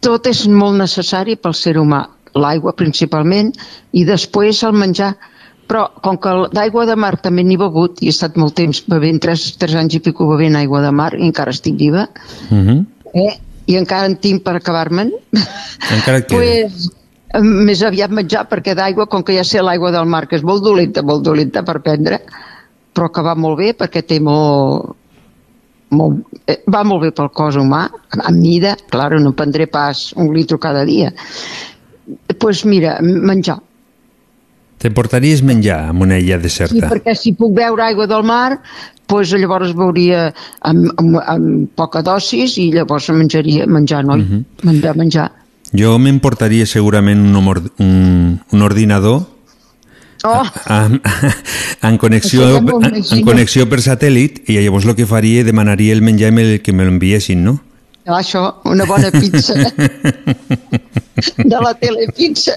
Speaker 22: tot és molt necessari pel ser humà. L'aigua principalment i després el menjar. Però com que d'aigua de mar també n'he begut i he estat molt temps bevent, tres, tres anys i pico bevent aigua de mar i encara estic viva,
Speaker 4: Uh -huh.
Speaker 22: eh? I encara en tinc per acabar-me'n,
Speaker 4: Encara queda.
Speaker 22: pues, més aviat menjar, perquè d'aigua, com que ja sé l'aigua del mar, que és molt dolenta, molt dolenta per prendre, però que va molt bé perquè té molt, molt, eh, va molt bé pel cos humà, en mida, clar, no prendré pas un litro cada dia. Doncs pues mira, menjar.
Speaker 4: T'emportaries menjar a una illa
Speaker 22: Sí,
Speaker 4: deserta?
Speaker 22: perquè si puc beure aigua del mar, doncs llavors veuria amb, amb, amb poca dosis i llavors menjaria menjar, noi?
Speaker 4: Mhm.
Speaker 22: menjar, menjar.
Speaker 4: Jo m'emportaria segurament un, un, un ordinador
Speaker 22: Oh,
Speaker 4: amb, en, connexió,
Speaker 22: Això ja m'ho
Speaker 4: en, en connexió per satèl·lit i llavors el que faria demanaria el menjar me, que me l'enviessin, no?
Speaker 22: això, una bona pizza de la telepizza.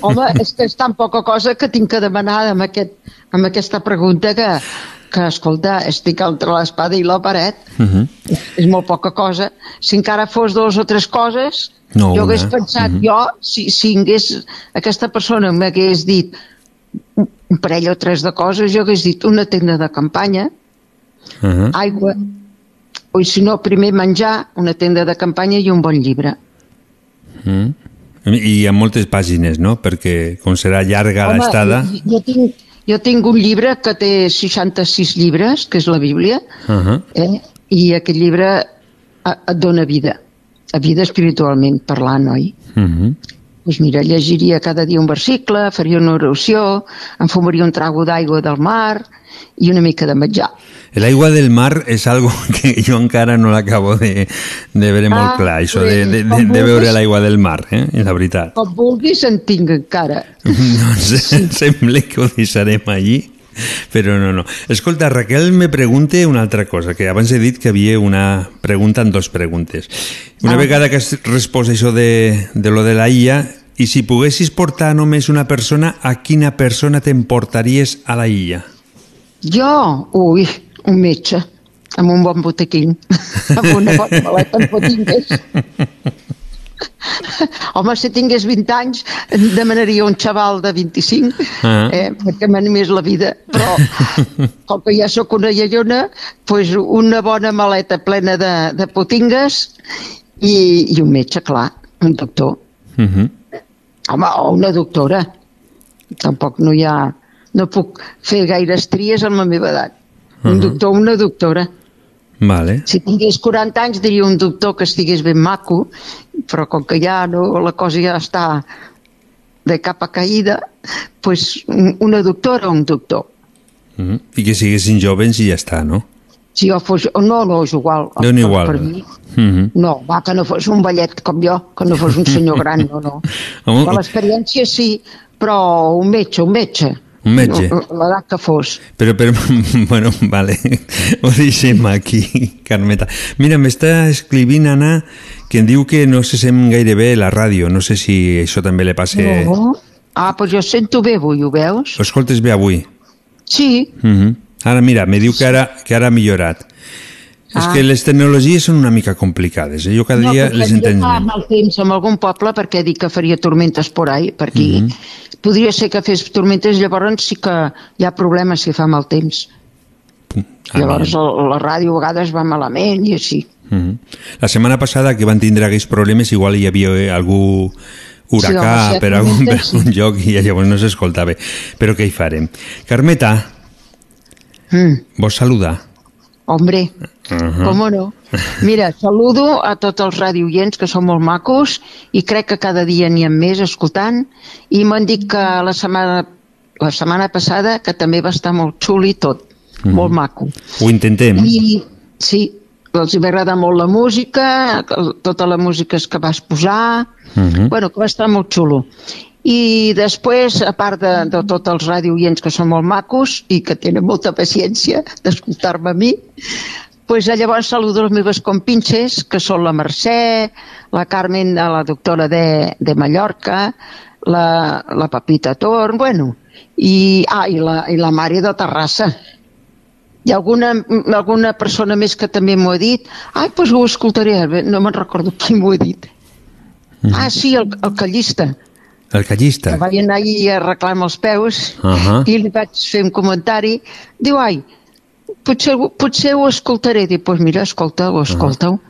Speaker 22: Home, és que és tan poca cosa que tinc que demanar amb, aquest, amb aquesta pregunta que, que, escolta, estic entre l'espada i la paret.
Speaker 4: Uh -huh.
Speaker 22: és molt poca cosa. Si encara fos dos o tres coses,
Speaker 4: No,
Speaker 22: jo hagués
Speaker 4: una.
Speaker 22: pensat,
Speaker 4: Mhm.
Speaker 22: jo, si, si hagués, aquesta persona m'hagués dit un parell o tres de coses, jo hagués dit una tenda de campanya,
Speaker 4: Uh -huh.
Speaker 22: aigua, o si no, primer menjar, una tenda de campanya i un bon llibre.
Speaker 4: Mm. I amb moltes pàgines, no? Perquè com serà llarga l'estada...
Speaker 22: jo, jo, tinc, jo tinc un llibre que té 66 llibres, que és la Bíblia,
Speaker 4: Uh -huh.
Speaker 22: eh? i aquest llibre eh, et dona vida, a vida espiritualment parlant, oi?
Speaker 4: Uh -huh.
Speaker 22: Doncs mira, llegiria cada dia un versicle, faria una oració, em fumaria un trago d'aigua del mar i una mica de menjar.
Speaker 4: El aigua del mar és algo que jo encara no l'acabo de, de veure molt
Speaker 22: Ah,
Speaker 4: clar, això de, de, de, de veure l'aigua del mar, eh? la veritat.
Speaker 22: Com vulguis en tinc encara.
Speaker 4: Doncs sembla que ho deixarem allí, però no, no. Escolta, Raquel me pregunta una altra cosa, que abans he dit que havia una pregunta en dos preguntes. Una
Speaker 22: Ah.
Speaker 4: vegada que has respost això de, de lo de la illa, i si poguessis portar només una persona, a quina persona t'emportaries a la illa?
Speaker 22: Jo, ui, un metge, amb un bon botequín, amb una bona maleta amb potingues. Home, si tingués 20 anys, em demanaria un xaval de 25,
Speaker 4: Ah.
Speaker 22: eh, perquè m'animés la vida, però com que ja sóc una iaiona, doncs una bona maleta plena de, de potingues i, i un metge, clar, un doctor.
Speaker 4: Uh -huh.
Speaker 22: Home, o una doctora. Tampoc no hi ha... No puc fer gaires tries amb la meva edat. Un
Speaker 4: Mhm.
Speaker 22: doctor o una doctora.
Speaker 4: Vale.
Speaker 22: Si tingués 40 anys diria un doctor que estigués ben maco, però com que ja no, la cosa ja està de capa caïda, pues un- una doctora o un doctor.
Speaker 4: Uh -huh. I que siguessin joves i ja està, no?
Speaker 22: Si jo fos... No, no, és igual.
Speaker 4: nhi
Speaker 22: Per-
Speaker 4: igual.
Speaker 22: Per mi,
Speaker 4: Uh -huh.
Speaker 22: no, va, que no fos un ballet com jo, que no fos un senyor gran, no, no.
Speaker 4: Home,
Speaker 22: Per l'experiència sí, però un metge, un metge.
Speaker 4: Un metge.
Speaker 22: L'edat que fos.
Speaker 4: Però, però, bueno, vale, ho deixem aquí, Carmeta. Mira, m'està escrivint, Anna, que em diu que no se sent gaire bé la ràdio. No sé si això també li passa...
Speaker 22: No. Ah, doncs jo sento bé avui, ho veus?
Speaker 4: Ho escoltes bé avui?
Speaker 22: Sí.
Speaker 4: Uh -huh. Ara, mira, me diu que ara, que ara ha millorat. És
Speaker 22: Ah.
Speaker 4: que les tecnologies són una mica complicades. Eh? Jo cada dia
Speaker 22: perquè
Speaker 4: les entenc
Speaker 22: fa
Speaker 4: menys.
Speaker 22: mal temps en algun poble perquè dic que faria tormentes por ahí, per aquí.
Speaker 4: Mhm.
Speaker 22: Podria ser que fes tormentes, llavors sí que hi ha problemes si fa mal temps.
Speaker 4: Ah,
Speaker 22: llavors el, la ràdio a vegades va malament i així.
Speaker 4: Uh -huh. La setmana passada que van tindre aquells problemes igual hi havia eh, algú huracà
Speaker 22: Sí, home, sí,
Speaker 4: per, algun, per algun lloc i llavors no s'escoltava. Però què hi farem? Carmeta,
Speaker 22: Mm.
Speaker 4: vols saludar?
Speaker 22: Hombre,
Speaker 4: Uh -huh.
Speaker 22: com no? Mira, saludo a tots els radioients que són molt macos i crec que cada dia n'hi ha més escoltant i m'han dit que la setmana, la setmana passada que també va estar molt xul i tot,
Speaker 4: Mhm.
Speaker 22: molt maco.
Speaker 4: Ho intentem.
Speaker 22: I sí, els va agradar molt la música, tota la música que vas posar,
Speaker 4: Mhm.
Speaker 22: bueno, que va estar molt xulo. I després, a part de, de tots els radioients que són molt macos i que tenen molta paciència d'escoltar-me a mi, pues, llavors saludo les meves compinxes, que són la Mercè, la Carmen, la doctora de, de Mallorca, la, la Pepita Torn, bueno, i, ah, i, la, i la Mare de Terrassa. Hi ha alguna, alguna persona més que també m'ho ha dit? Ai, doncs ho escoltaré, no me'n recordo qui m'ho ha dit. Ah, sí, el, el callista,
Speaker 4: El callista.
Speaker 22: que vaig anar ahir a arreglar-me els peus
Speaker 4: Ahà.
Speaker 22: i li vaig fer un comentari. Diu, ai, potser, potser ho escoltaré. Dic, doncs mira, escolta-ho, escolta-ho.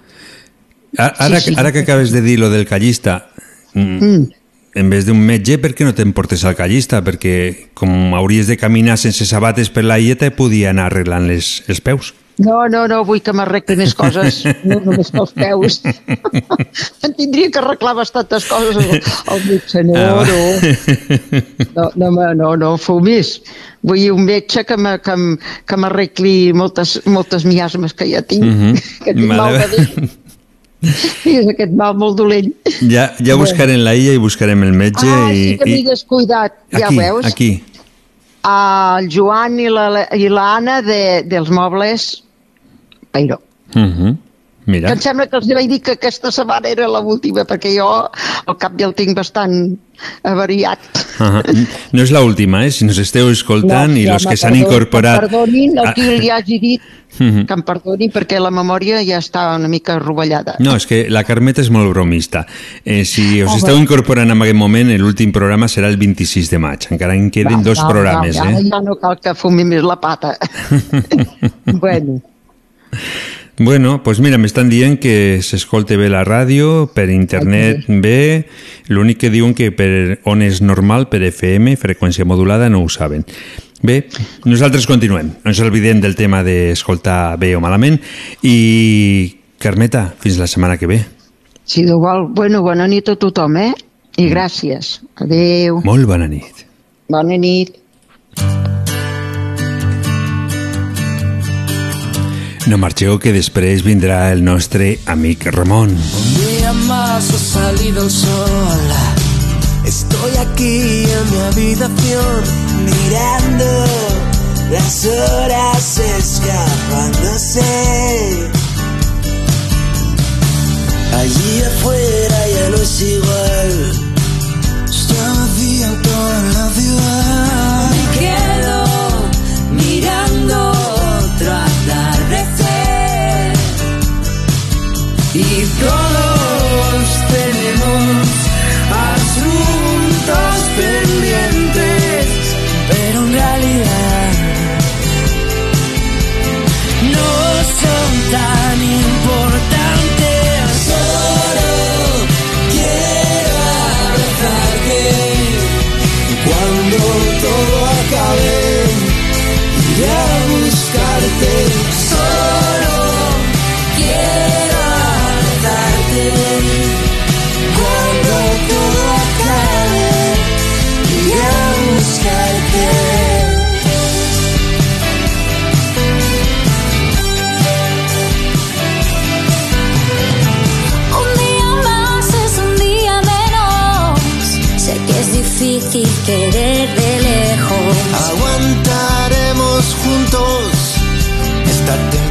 Speaker 4: A- Ara,
Speaker 22: Sí, sí.
Speaker 4: ara que acabes de dir lo del callista, mm,
Speaker 22: Mm.
Speaker 4: en vez d'un metge, per què no t'emportes al callista? Perquè com hauries de caminar sense sabates per la illeta, podia anar arreglant les, els peus.
Speaker 22: No, no, no, vull que m'arregli més coses, no només pels peus. em tindria que arreglar bastantes coses el metge, no,
Speaker 4: Ah,
Speaker 22: no. No, no, home, no, no fumis. Vull un metge que m'arregli moltes, moltes miasmes que ja tinc,
Speaker 4: Mhm.
Speaker 22: que tinc mal de dir. És aquest mal molt dolent.
Speaker 4: Ja, ja buscarem la Illa i buscarem el metge
Speaker 22: ah,
Speaker 4: i,
Speaker 22: sí que m'he
Speaker 4: i
Speaker 22: descuidat, ja
Speaker 4: aquí,
Speaker 22: ho veus?
Speaker 4: aquí.
Speaker 22: El Joan i la- i l'Anna de, dels mobles Peiró.
Speaker 4: Uh -huh. Mira.
Speaker 22: Que em sembla que els vaig dir que aquesta setmana era l'última, perquè jo al cap ja el tinc bastant avariat.
Speaker 4: Uh -huh. No és l'última, eh? Si nos esteu escoltant i
Speaker 22: ja,
Speaker 4: los
Speaker 22: home,
Speaker 4: que s'han incorporat...
Speaker 22: Que em perdonin el
Speaker 4: Ah.
Speaker 22: qui li hagi dit,
Speaker 4: Mhm.
Speaker 22: que em perdonin perquè la memòria ja està una mica rovellada.
Speaker 4: No, és que la Carmeta és molt bromista. Eh, si us
Speaker 22: Oh,
Speaker 4: esteu incorporant en aquest moment, l'últim programa serà el 26 de maig. Encara en queden dos
Speaker 22: Va, va,
Speaker 4: programes,
Speaker 22: va,
Speaker 4: eh?
Speaker 22: Ja no cal que fumi més la pata. bueno,
Speaker 4: Bueno, pues mira, m'estan dient que s'escolta bé la ràdio, per internet bé, l'únic que diuen que per on és normal, per FM, freqüència modulada, no ho saben. Bé, nosaltres continuem. No ens oblidem del tema d'escoltar bé o malament i, Carmeta, fins la setmana que ve.
Speaker 22: Déu vol, bueno, bona nit a tothom, eh? I gràcies. Adéu.
Speaker 4: Molt bona nit.
Speaker 22: Bona nit.
Speaker 4: No marxeu, que després vindrà el nostre amic Ramon.
Speaker 27: Un día más ha salido el sol. Estoy aquí en mi habitación mirando las horas escapándose. Allí afuera ya no es igual. Está vacía toda la ciudad. Y todos tenemos asuntos pendientes,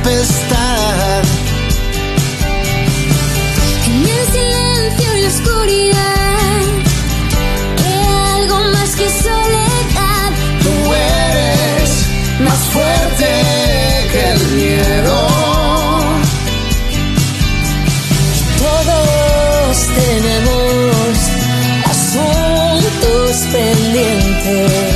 Speaker 27: tempestad.
Speaker 12: En el silencio y la oscuridad. Queda algo más que soledad.
Speaker 27: Tú eres más fuerte que el miedo.
Speaker 12: Todos tenemos asuntos pendientes.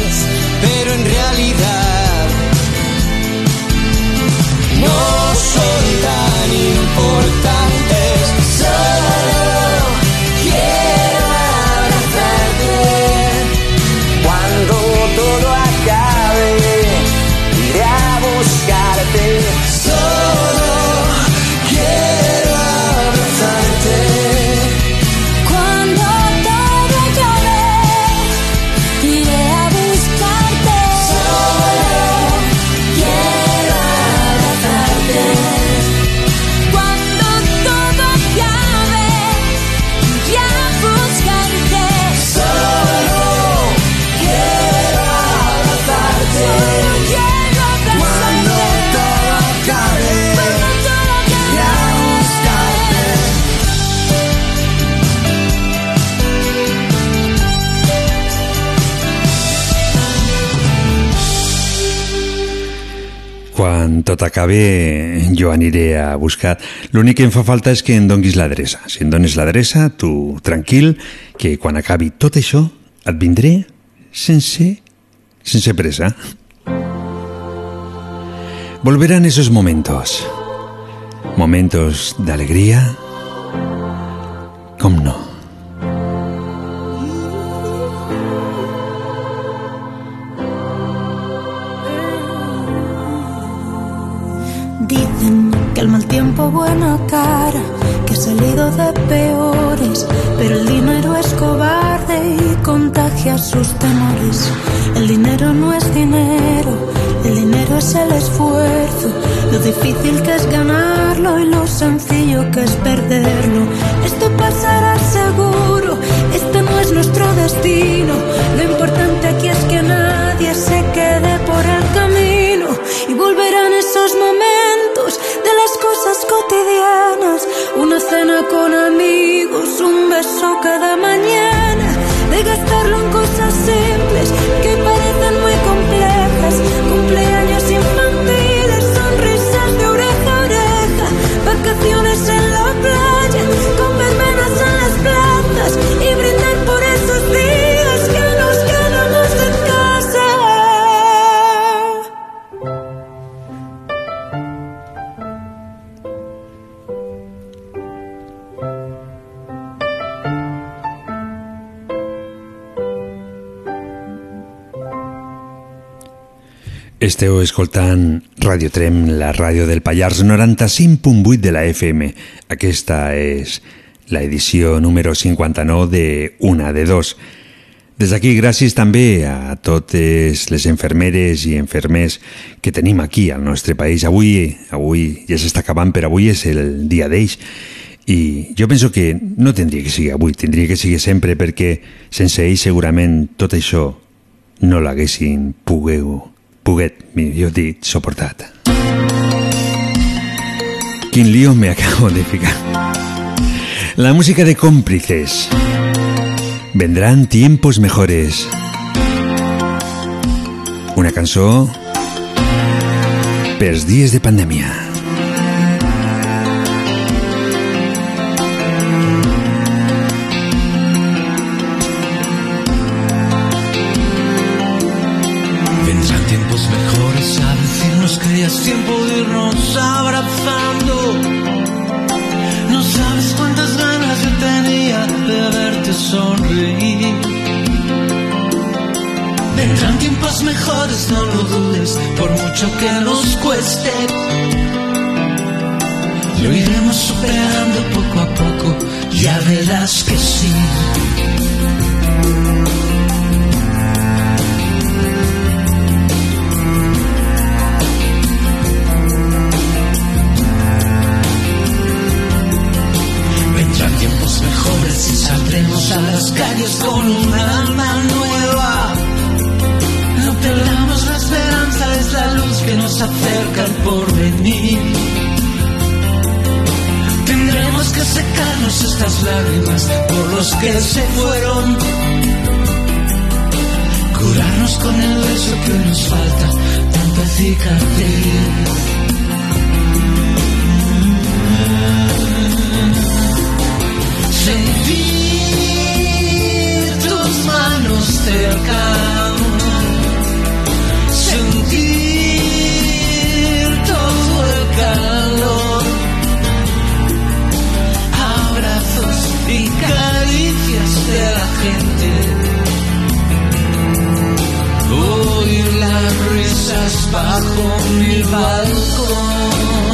Speaker 4: Tot acabe, jo aniré a buscar. L'únic que em fa falta és que em donguis l'adreça. Si em dones l'adreça, tu tranquil, que quan acabi tot això, et vindré sense, sense pressa. Volverán esos momentos. Momentos de alegría. Com no.
Speaker 6: Buena cara, que ha salido de peores, pero el dinero es cobarde y contagia sus temores. El dinero no es dinero, el dinero es el esfuerzo, lo difícil que es ganarlo y lo sencillo que es perderlo. Esto pasará seguro, este no es nuestro destino. Lo importante aquí es que nadie se quede por el camino y volverán beso cada mañana, de gastarlo en cosas simples que parecen
Speaker 4: Esteu escoltant Radio Trem, la ràdio del Pallars 95.8 de la FM. Aquesta és la edició número 59 de Una de Dos. Des d'aquí, gràcies també a totes les infermeres i infermers que tenim aquí al nostre país. Avui, avui ja s'està acabant, però avui és el dia d'ells. I jo penso que no tindria que sigui avui, tindria que sigui sempre, perquè sense ells segurament tot això no l'haguessin pogueu, poguet, millor dit, soportat. Quin lío me acabo de ficar. La música de cómplices. Vendrán tiempos mejores. Una cançó pels dies de pandèmia.
Speaker 8: Es tiempo de irnos abrazando. No sabes cuántas ganas yo tenía de verte sonreír. Vendrán tiempos mejores, no lo dudes, por mucho que nos cueste. Lo iremos superando poco a poco, ya verás que sí. Saldremos a las calles con un alma nueva. No perdamos la esperanza, es la luz que nos acerca al porvenir. Tendremos que secarnos estas lágrimas por los que se fueron. Curarnos con el beso que nos falta, tanta cicatriz. Cerca. Sentir todo el calor. Abrazos y caricias de la gente. Oír las risas bajo mi balcón.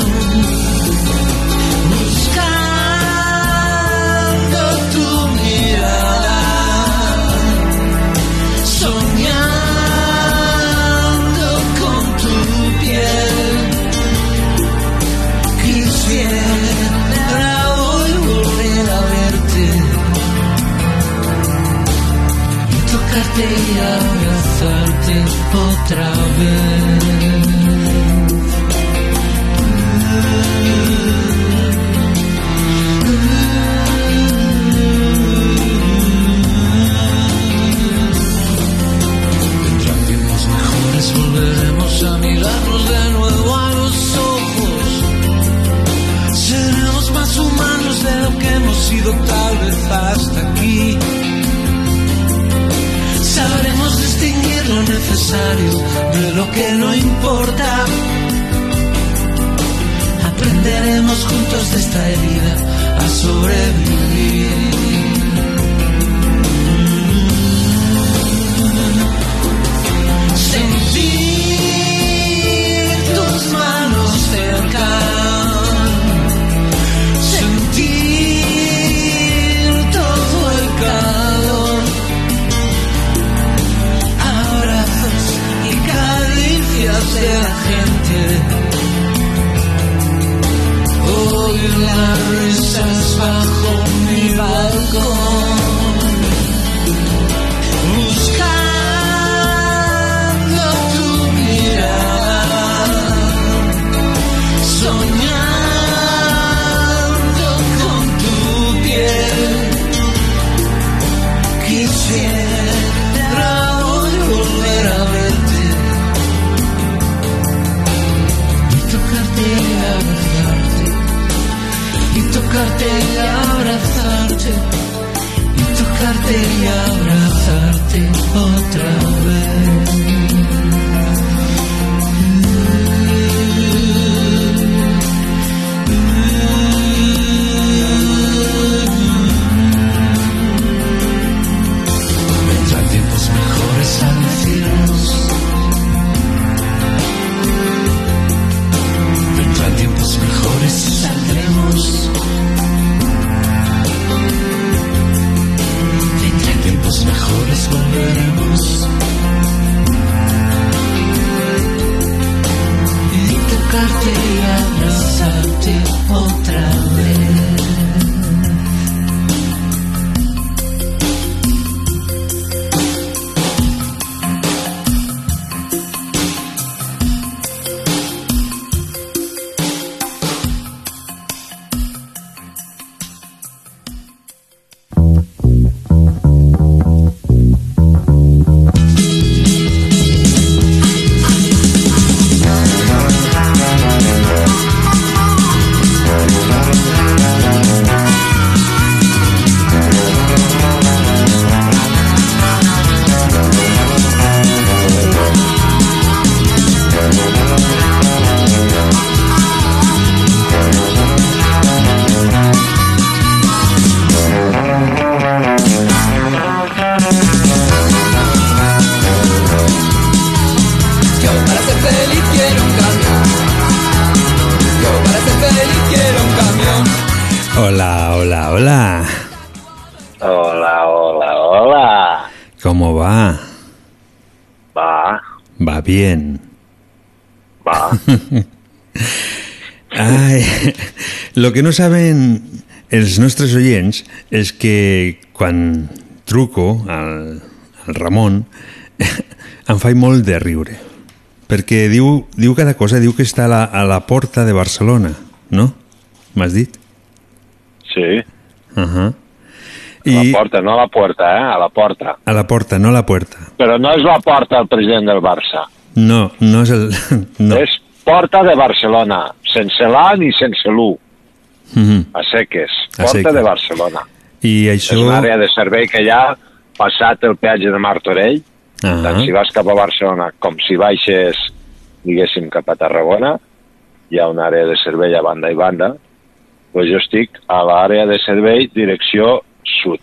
Speaker 4: ¿Cómo va?
Speaker 28: Va,
Speaker 4: Va bien.
Speaker 28: va.
Speaker 4: Ai, lo que no saben els nostres oients és que quan truco al, al Ramon em faig molt de riure perquè diu, diu cada cosa, diu que està a la, a la porta de Barcelona, no? M'has dit?
Speaker 28: Sí,
Speaker 4: Uh -huh.
Speaker 28: A la porta, no a la porta, eh? A la porta.
Speaker 4: A la porta, no a la puerta.
Speaker 28: Però no és la porta del president del Barça.
Speaker 4: No, no és el... No.
Speaker 28: És porta de Barcelona, sense l'A ni sense l'U,
Speaker 4: Mhm.
Speaker 28: a seques.
Speaker 4: A
Speaker 28: Porta
Speaker 4: seques.
Speaker 28: de Barcelona.
Speaker 4: I això...
Speaker 28: És una àrea de servei que hi ha passat el peatge de Martorell,
Speaker 4: Ah.
Speaker 28: tant si vas cap a Barcelona com si baixes, diguéssim, cap a Tarragona, hi ha una àrea de servei a banda i banda, pues jo estic a l'àrea de servei direcció sud.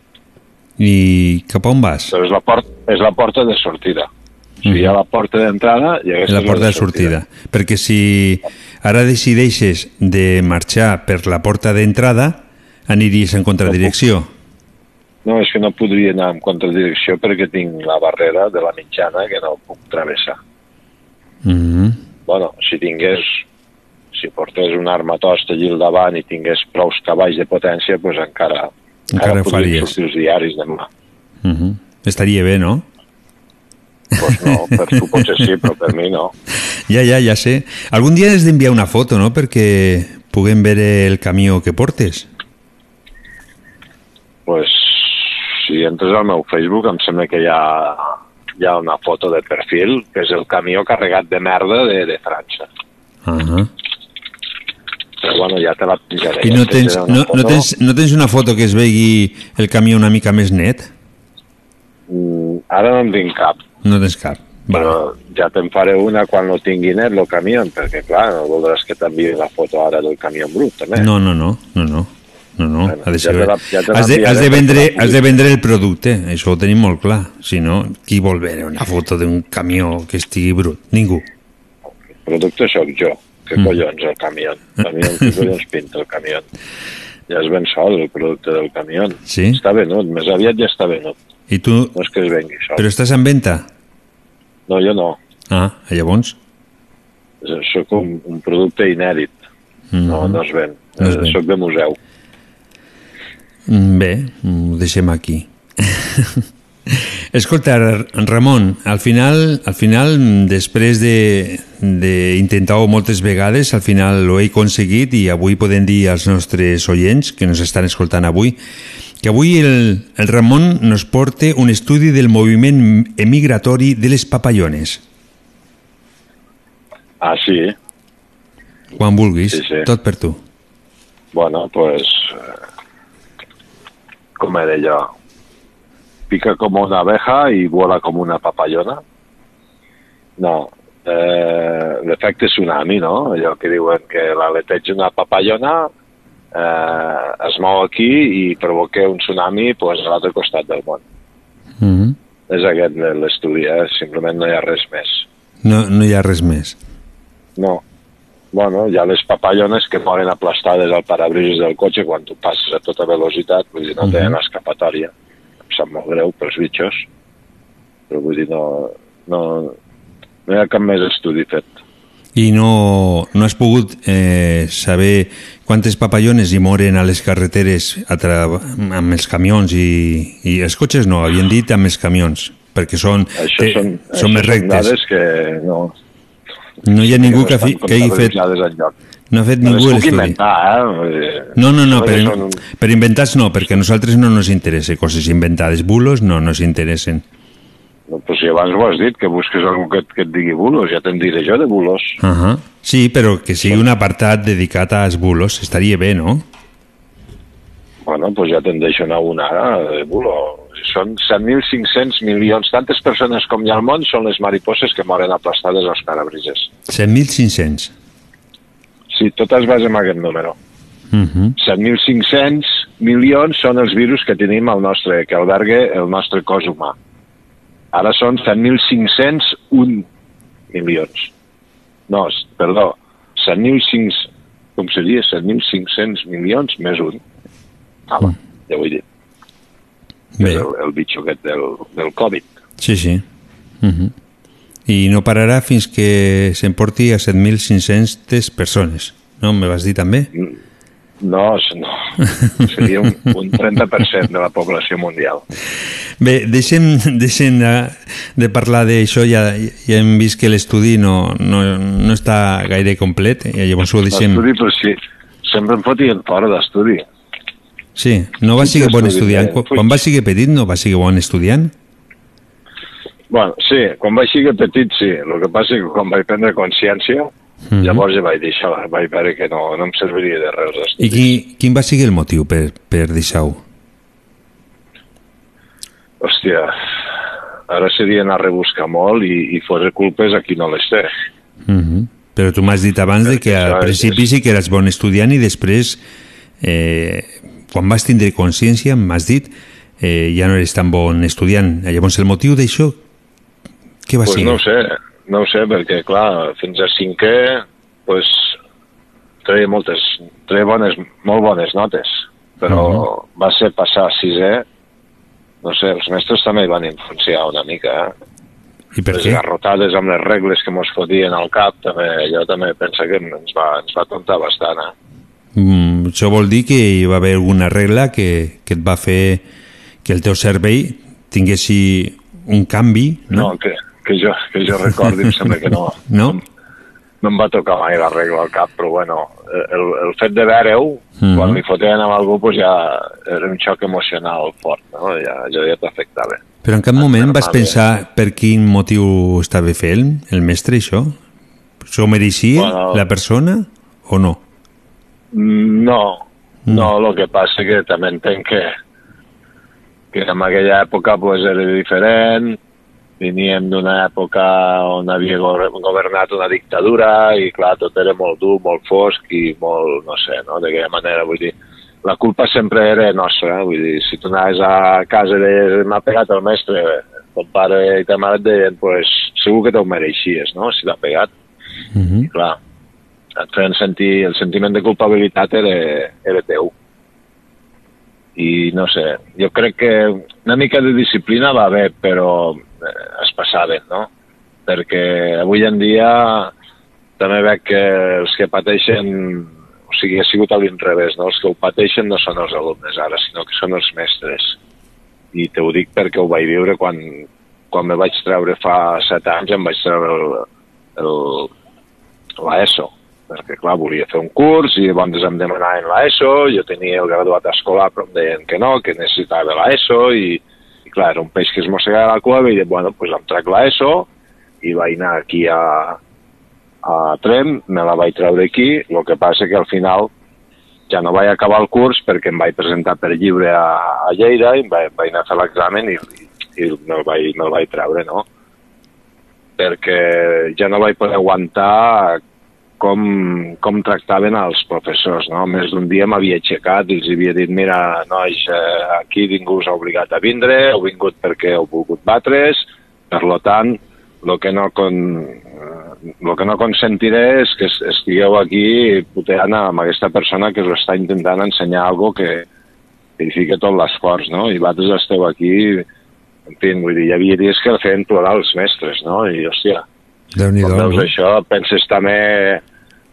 Speaker 4: I cap on vas?
Speaker 28: Però és la, port, és la porta de sortida. Si hi ha la porta d'entrada i aquesta
Speaker 4: la
Speaker 28: és
Speaker 4: porta de sortida. Perquè si ara decideixes de marxar per la porta d'entrada, aniries en contradirecció.
Speaker 28: No, és que no podria anar en contradirecció perquè tinc la barrera de la mitjana que no puc travessar.
Speaker 4: Mm -hmm.
Speaker 28: Bueno, si tingués, si portés una armatosta allí al davant i tingués prou cavalls de potència, doncs encara,
Speaker 4: Encara ho
Speaker 28: podrien
Speaker 4: faries.
Speaker 28: sortir els diaris demà.
Speaker 4: Mm -hmm. Estaria bé, no?
Speaker 28: Pues no, per tu potser sí, però per mi no.
Speaker 4: Ja, ja, ja sé. Algun dia has d'enviar una foto, no?, perquè puguem veure el camió que portes.
Speaker 28: Pues, si entres al meu Facebook em sembla que hi ha, hi ha una foto de perfil que és el camió carregat de merda de, de França.
Speaker 4: Uh -huh.
Speaker 28: Però bueno, ja te la penjaré.
Speaker 4: I
Speaker 28: Ja
Speaker 4: no tens, no, no, tens, no tens una foto que es vegi el camió una mica més net?
Speaker 28: Mm, Ara no en tinc cap,
Speaker 4: No tens cap.
Speaker 28: però ja te'n faré una quan no tingui net el camió, perquè clar, no voldràs que t'enviï la foto ara del camió en brut, també.
Speaker 4: No, no, no, no, no. No, no, ha de
Speaker 28: ja
Speaker 4: ser...
Speaker 28: te la- ja
Speaker 4: has, de, has, de vendre, has de vendre el producte, això ho tenim molt clar. Si no, qui vol veure una foto d'un camió que estigui brut? Ningú.
Speaker 28: El producte sóc jo. Què
Speaker 4: Mm.
Speaker 28: collons, el camió? El camió, què collons pinta el camió? Ja es ven sol, el producte del camió.
Speaker 4: Sí?
Speaker 28: Està venut, més aviat ja està venut.
Speaker 4: I tu...
Speaker 28: No és que es vengui sol.
Speaker 4: Però estàs en venda?
Speaker 28: No, jo no.
Speaker 4: Ah, llavors?
Speaker 28: Sóc un, un producte inèdit. No,
Speaker 4: Mhm.
Speaker 28: no es ven.
Speaker 4: No es
Speaker 28: Eh,
Speaker 4: ven.
Speaker 28: Sóc de museu.
Speaker 4: Mm, Bé, ho deixem aquí. Escolta, Ramon, al final, al final després de d'intentar-ho moltes vegades, al final ho he aconseguit i avui podem dir als nostres oients que ens estan escoltant avui que avui el, el Ramon nos porta un estudi del moviment emigratori de les papallones.
Speaker 28: Ah, sí?
Speaker 4: Quan vulguis,
Speaker 28: Sí, sí.
Speaker 4: tot per tu.
Speaker 28: Bueno, pues... eh, Com era jo? Pica como una abeja i vuela com una papallona. No, eh, l'efecte tsunami, no? Allò que diuen que l'aleteig una papallona eh, es mou aquí i provoca un tsunami pues, a l'altre costat del món.
Speaker 4: Mm -hmm.
Speaker 28: És aquest l'estudi, eh? simplement no hi ha res més.
Speaker 4: no, no hi ha res més.
Speaker 28: No. Bueno, hi ha les papallones que moren aplastades al parabrises del cotxe quan tu passes a tota velocitat, vull dir, no
Speaker 4: Mhm.
Speaker 28: tenen escapatòria. Sap molt greu pels bitxos, però vull dir, no, no, no hi ha cap més estudi fet.
Speaker 4: I no, no has pogut eh, saber quantes papallones hi moren a les carreteres a tra... amb els camions i, i els cotxes no, havien dit amb els camions, perquè són,
Speaker 28: Això
Speaker 4: té-
Speaker 28: són,
Speaker 4: són
Speaker 28: això
Speaker 4: més rectes.
Speaker 28: dades que no,
Speaker 4: No hi ha ningú que,
Speaker 28: estan
Speaker 4: que hagi fet...
Speaker 28: enlloc.
Speaker 4: No ha fet
Speaker 28: les
Speaker 4: ningú l'estudi.
Speaker 28: inventar, eh?
Speaker 4: No, no, no, per,
Speaker 28: són-
Speaker 4: per inventats no, perquè a nosaltres no nos interessa coses inventades. Bulos no nos interessen.
Speaker 28: No, però si abans ho has dit, que busques algú que, que et digui bulos, ja te'n diré jo de bulos.
Speaker 4: Uh -huh. Sí, però que sigui un apartat dedicat als bulos estaria bé, no?
Speaker 28: Bueno, doncs ja te'n deixo anar una ara de bulo. Són 7.500 milions. Tantes persones com hi ha al món són les mariposes que moren aplastades als parabrises.
Speaker 4: 7.500.
Speaker 28: Sí, tot es basa en aquest número.
Speaker 4: Uh -huh.
Speaker 28: 7.500 milions són els virus que tenim al nostre, que alberga el nostre cos humà. Ara són 7.501 milions. No, perdó, 7.500, com seria? 7.500 milions més un. Ah, ja ho he dit.
Speaker 4: Bé.
Speaker 28: El, el bitxo aquest del, del Covid.
Speaker 4: Sí, sí. Uh -huh. I no pararà fins que s'emporti a 7.500 persones. No, me vas dir també?
Speaker 28: No, s- no. seria un, un 30% de la població mundial.
Speaker 4: Bé, deixem, deixem de, de parlar d'això, ja, ja hem vist que l'estudi no, no, no està gaire complet, i llavors ho deixem...
Speaker 28: L'estudi, però sí, sempre em fotien fora d'estudi.
Speaker 4: Sí, no va ser bon
Speaker 28: estudi,
Speaker 4: estudiant.
Speaker 28: eh,
Speaker 4: quan va ser petit no va ser bon estudiant?
Speaker 28: Bueno, sí, quan vaig ser petit, sí. El que passa és que quan vaig prendre consciència,
Speaker 4: Mhm.
Speaker 28: llavors ja vaig deixar, vaig veure que no, no em serviria de res.
Speaker 4: I qui, quin va ser el motiu per, per deixar-ho?
Speaker 28: Hòstia, ara seria anar a rebuscar molt i, i fos culpes a qui no les té.
Speaker 4: Uh -huh. Però tu m'has dit abans de que al principi sí que eres bon estudiant i després, eh, quan vas tindre consciència, m'has dit, eh, ja no eres tan bon estudiant. Llavors, el motiu d'això, què va
Speaker 28: pues
Speaker 4: ser?
Speaker 28: no ho sé, no ho sé, perquè, clar, fins a cinquè, pues, treia moltes, treia bones, molt bones notes, però va ser passar a sisè, no sé, els mestres també hi van influenciar una mica, eh?
Speaker 4: I per
Speaker 28: les
Speaker 4: què?
Speaker 28: garrotades amb les regles que mos fotien al cap, també, jo també penso que ens va, ens va comptar bastant, eh?
Speaker 4: Mm, això vol dir que hi va haver alguna regla que, que et va fer que el teu cervell tinguessi un canvi, no?
Speaker 28: No, que, que, jo, que jo recordi, em sembla que no.
Speaker 4: No?
Speaker 28: No em va tocar mai la regla al cap, però bueno, el, el fet de veure-ho,
Speaker 4: Mhm.
Speaker 28: quan li foten amb algú, pues ja era un xoc emocional fort, no? Ja, ja, ja t'afectava.
Speaker 4: Però en cap moment vas pensar per quin motiu estava fent el mestre això? S'ho mereixia
Speaker 28: Bueno.
Speaker 4: la persona o no?
Speaker 28: No, no, el que passa que també entenc que, que en aquella època pues, era diferent, veníem d'una època on havia go- governat una dictadura i clar, tot era molt dur, molt fosc i molt, no sé, no? d'aquella manera, vull dir, la culpa sempre era nostra, eh? vull dir, si tu anaves a casa i deies, m'ha pegat el mestre, ton pare i ta mare et deien, pues, segur que t'ho mereixies, no?, si t'ha pegat.
Speaker 4: Mhm.
Speaker 28: I clar, et feien sentir, el sentiment de culpabilitat era, era teu. I no sé, jo crec que una mica de disciplina va bé, però eh, es passaven, no? Perquè avui en dia també veig que els que pateixen, o sigui, ha sigut a l'inrevés, no? Els que ho pateixen no són els alumnes ara, sinó que són els mestres. I te ho dic perquè ho vaig viure quan, quan me vaig treure fa set anys, em vaig treure l'ESO, perquè clar, volia fer un curs i llavors em demanaven l'ESO, jo tenia el graduat escolar però em deien que no, que necessitava l'ESO i, clar, era un peix que es mossegava la cua i dir, bueno, doncs em trec l'ESO i vaig anar aquí a, a Trem, me la vaig treure aquí, el que passa que al final ja no vaig acabar el curs perquè em vaig presentar per lliure a, a Lleida i em vaig, vaig anar a fer l'examen i, i me'l vaig, me vaig treure, no? Perquè ja no vaig poder aguantar com, com tractaven els professors, no? Més d'un dia m'havia aixecat i els havia dit, mira, nois, eh, aquí ningú us ha obligat a vindre, heu vingut perquè heu volgut batre's, per lo tant, el que no, con, eh, lo que no consentiré és que es- estigueu aquí puteant amb aquesta persona que us està intentant ensenyar algo que, que hi fica tot l'esforç, no? I vosaltres esteu aquí, en fi, vull dir, hi havia dies que feien plorar els mestres, no? I, hòstia, quan veus això, penses també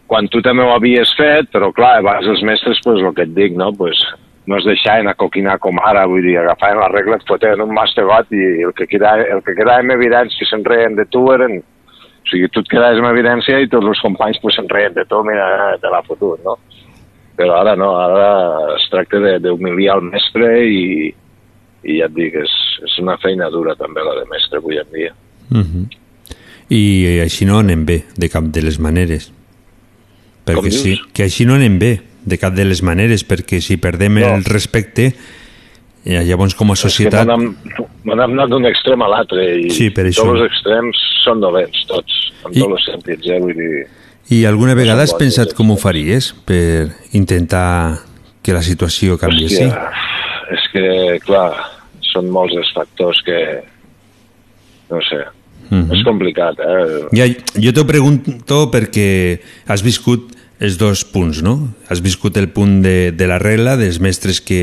Speaker 28: quan tu també ho havies fet, però clar, abans els mestres, pues, el que et dic, no? Pues, no es deixaven a coquinar com ara, vull dir, agafaven la regla, et foten un mastegot i el que quedava, el que quedava en evidència se'n reien de tu eren... O sigui, tu et quedaves en evidència i tots els companys pues, se'n reien de tu, mira, te l'ha fotut, no? Però ara no, ara es tracta d'humiliar el mestre i, i ja et dic, és, és una feina dura també la de mestre avui en dia.
Speaker 4: Mhm. I així no anem bé, de cap de les maneres. Perquè sí, que així no anem bé, de cap de les maneres, perquè si perdem
Speaker 28: No.
Speaker 4: el respecte, eh, llavors com a societat...
Speaker 28: m'han anat d'un extrem a l'altre i
Speaker 4: Sí, per això.
Speaker 28: tots els extrems són dolents, tots, en
Speaker 4: I-
Speaker 28: tots els sentits, eh? Vull dir,
Speaker 4: I alguna vegada has pensat com ho faries per intentar que la situació canvi així?
Speaker 28: hòstia, és que, clar, són molts els factors que, no sé,
Speaker 4: Mhm.
Speaker 28: és complicat, eh?
Speaker 4: Ja, jo t'ho pregunto perquè has viscut els dos punts, no? Has viscut el punt de, de la regla, dels mestres que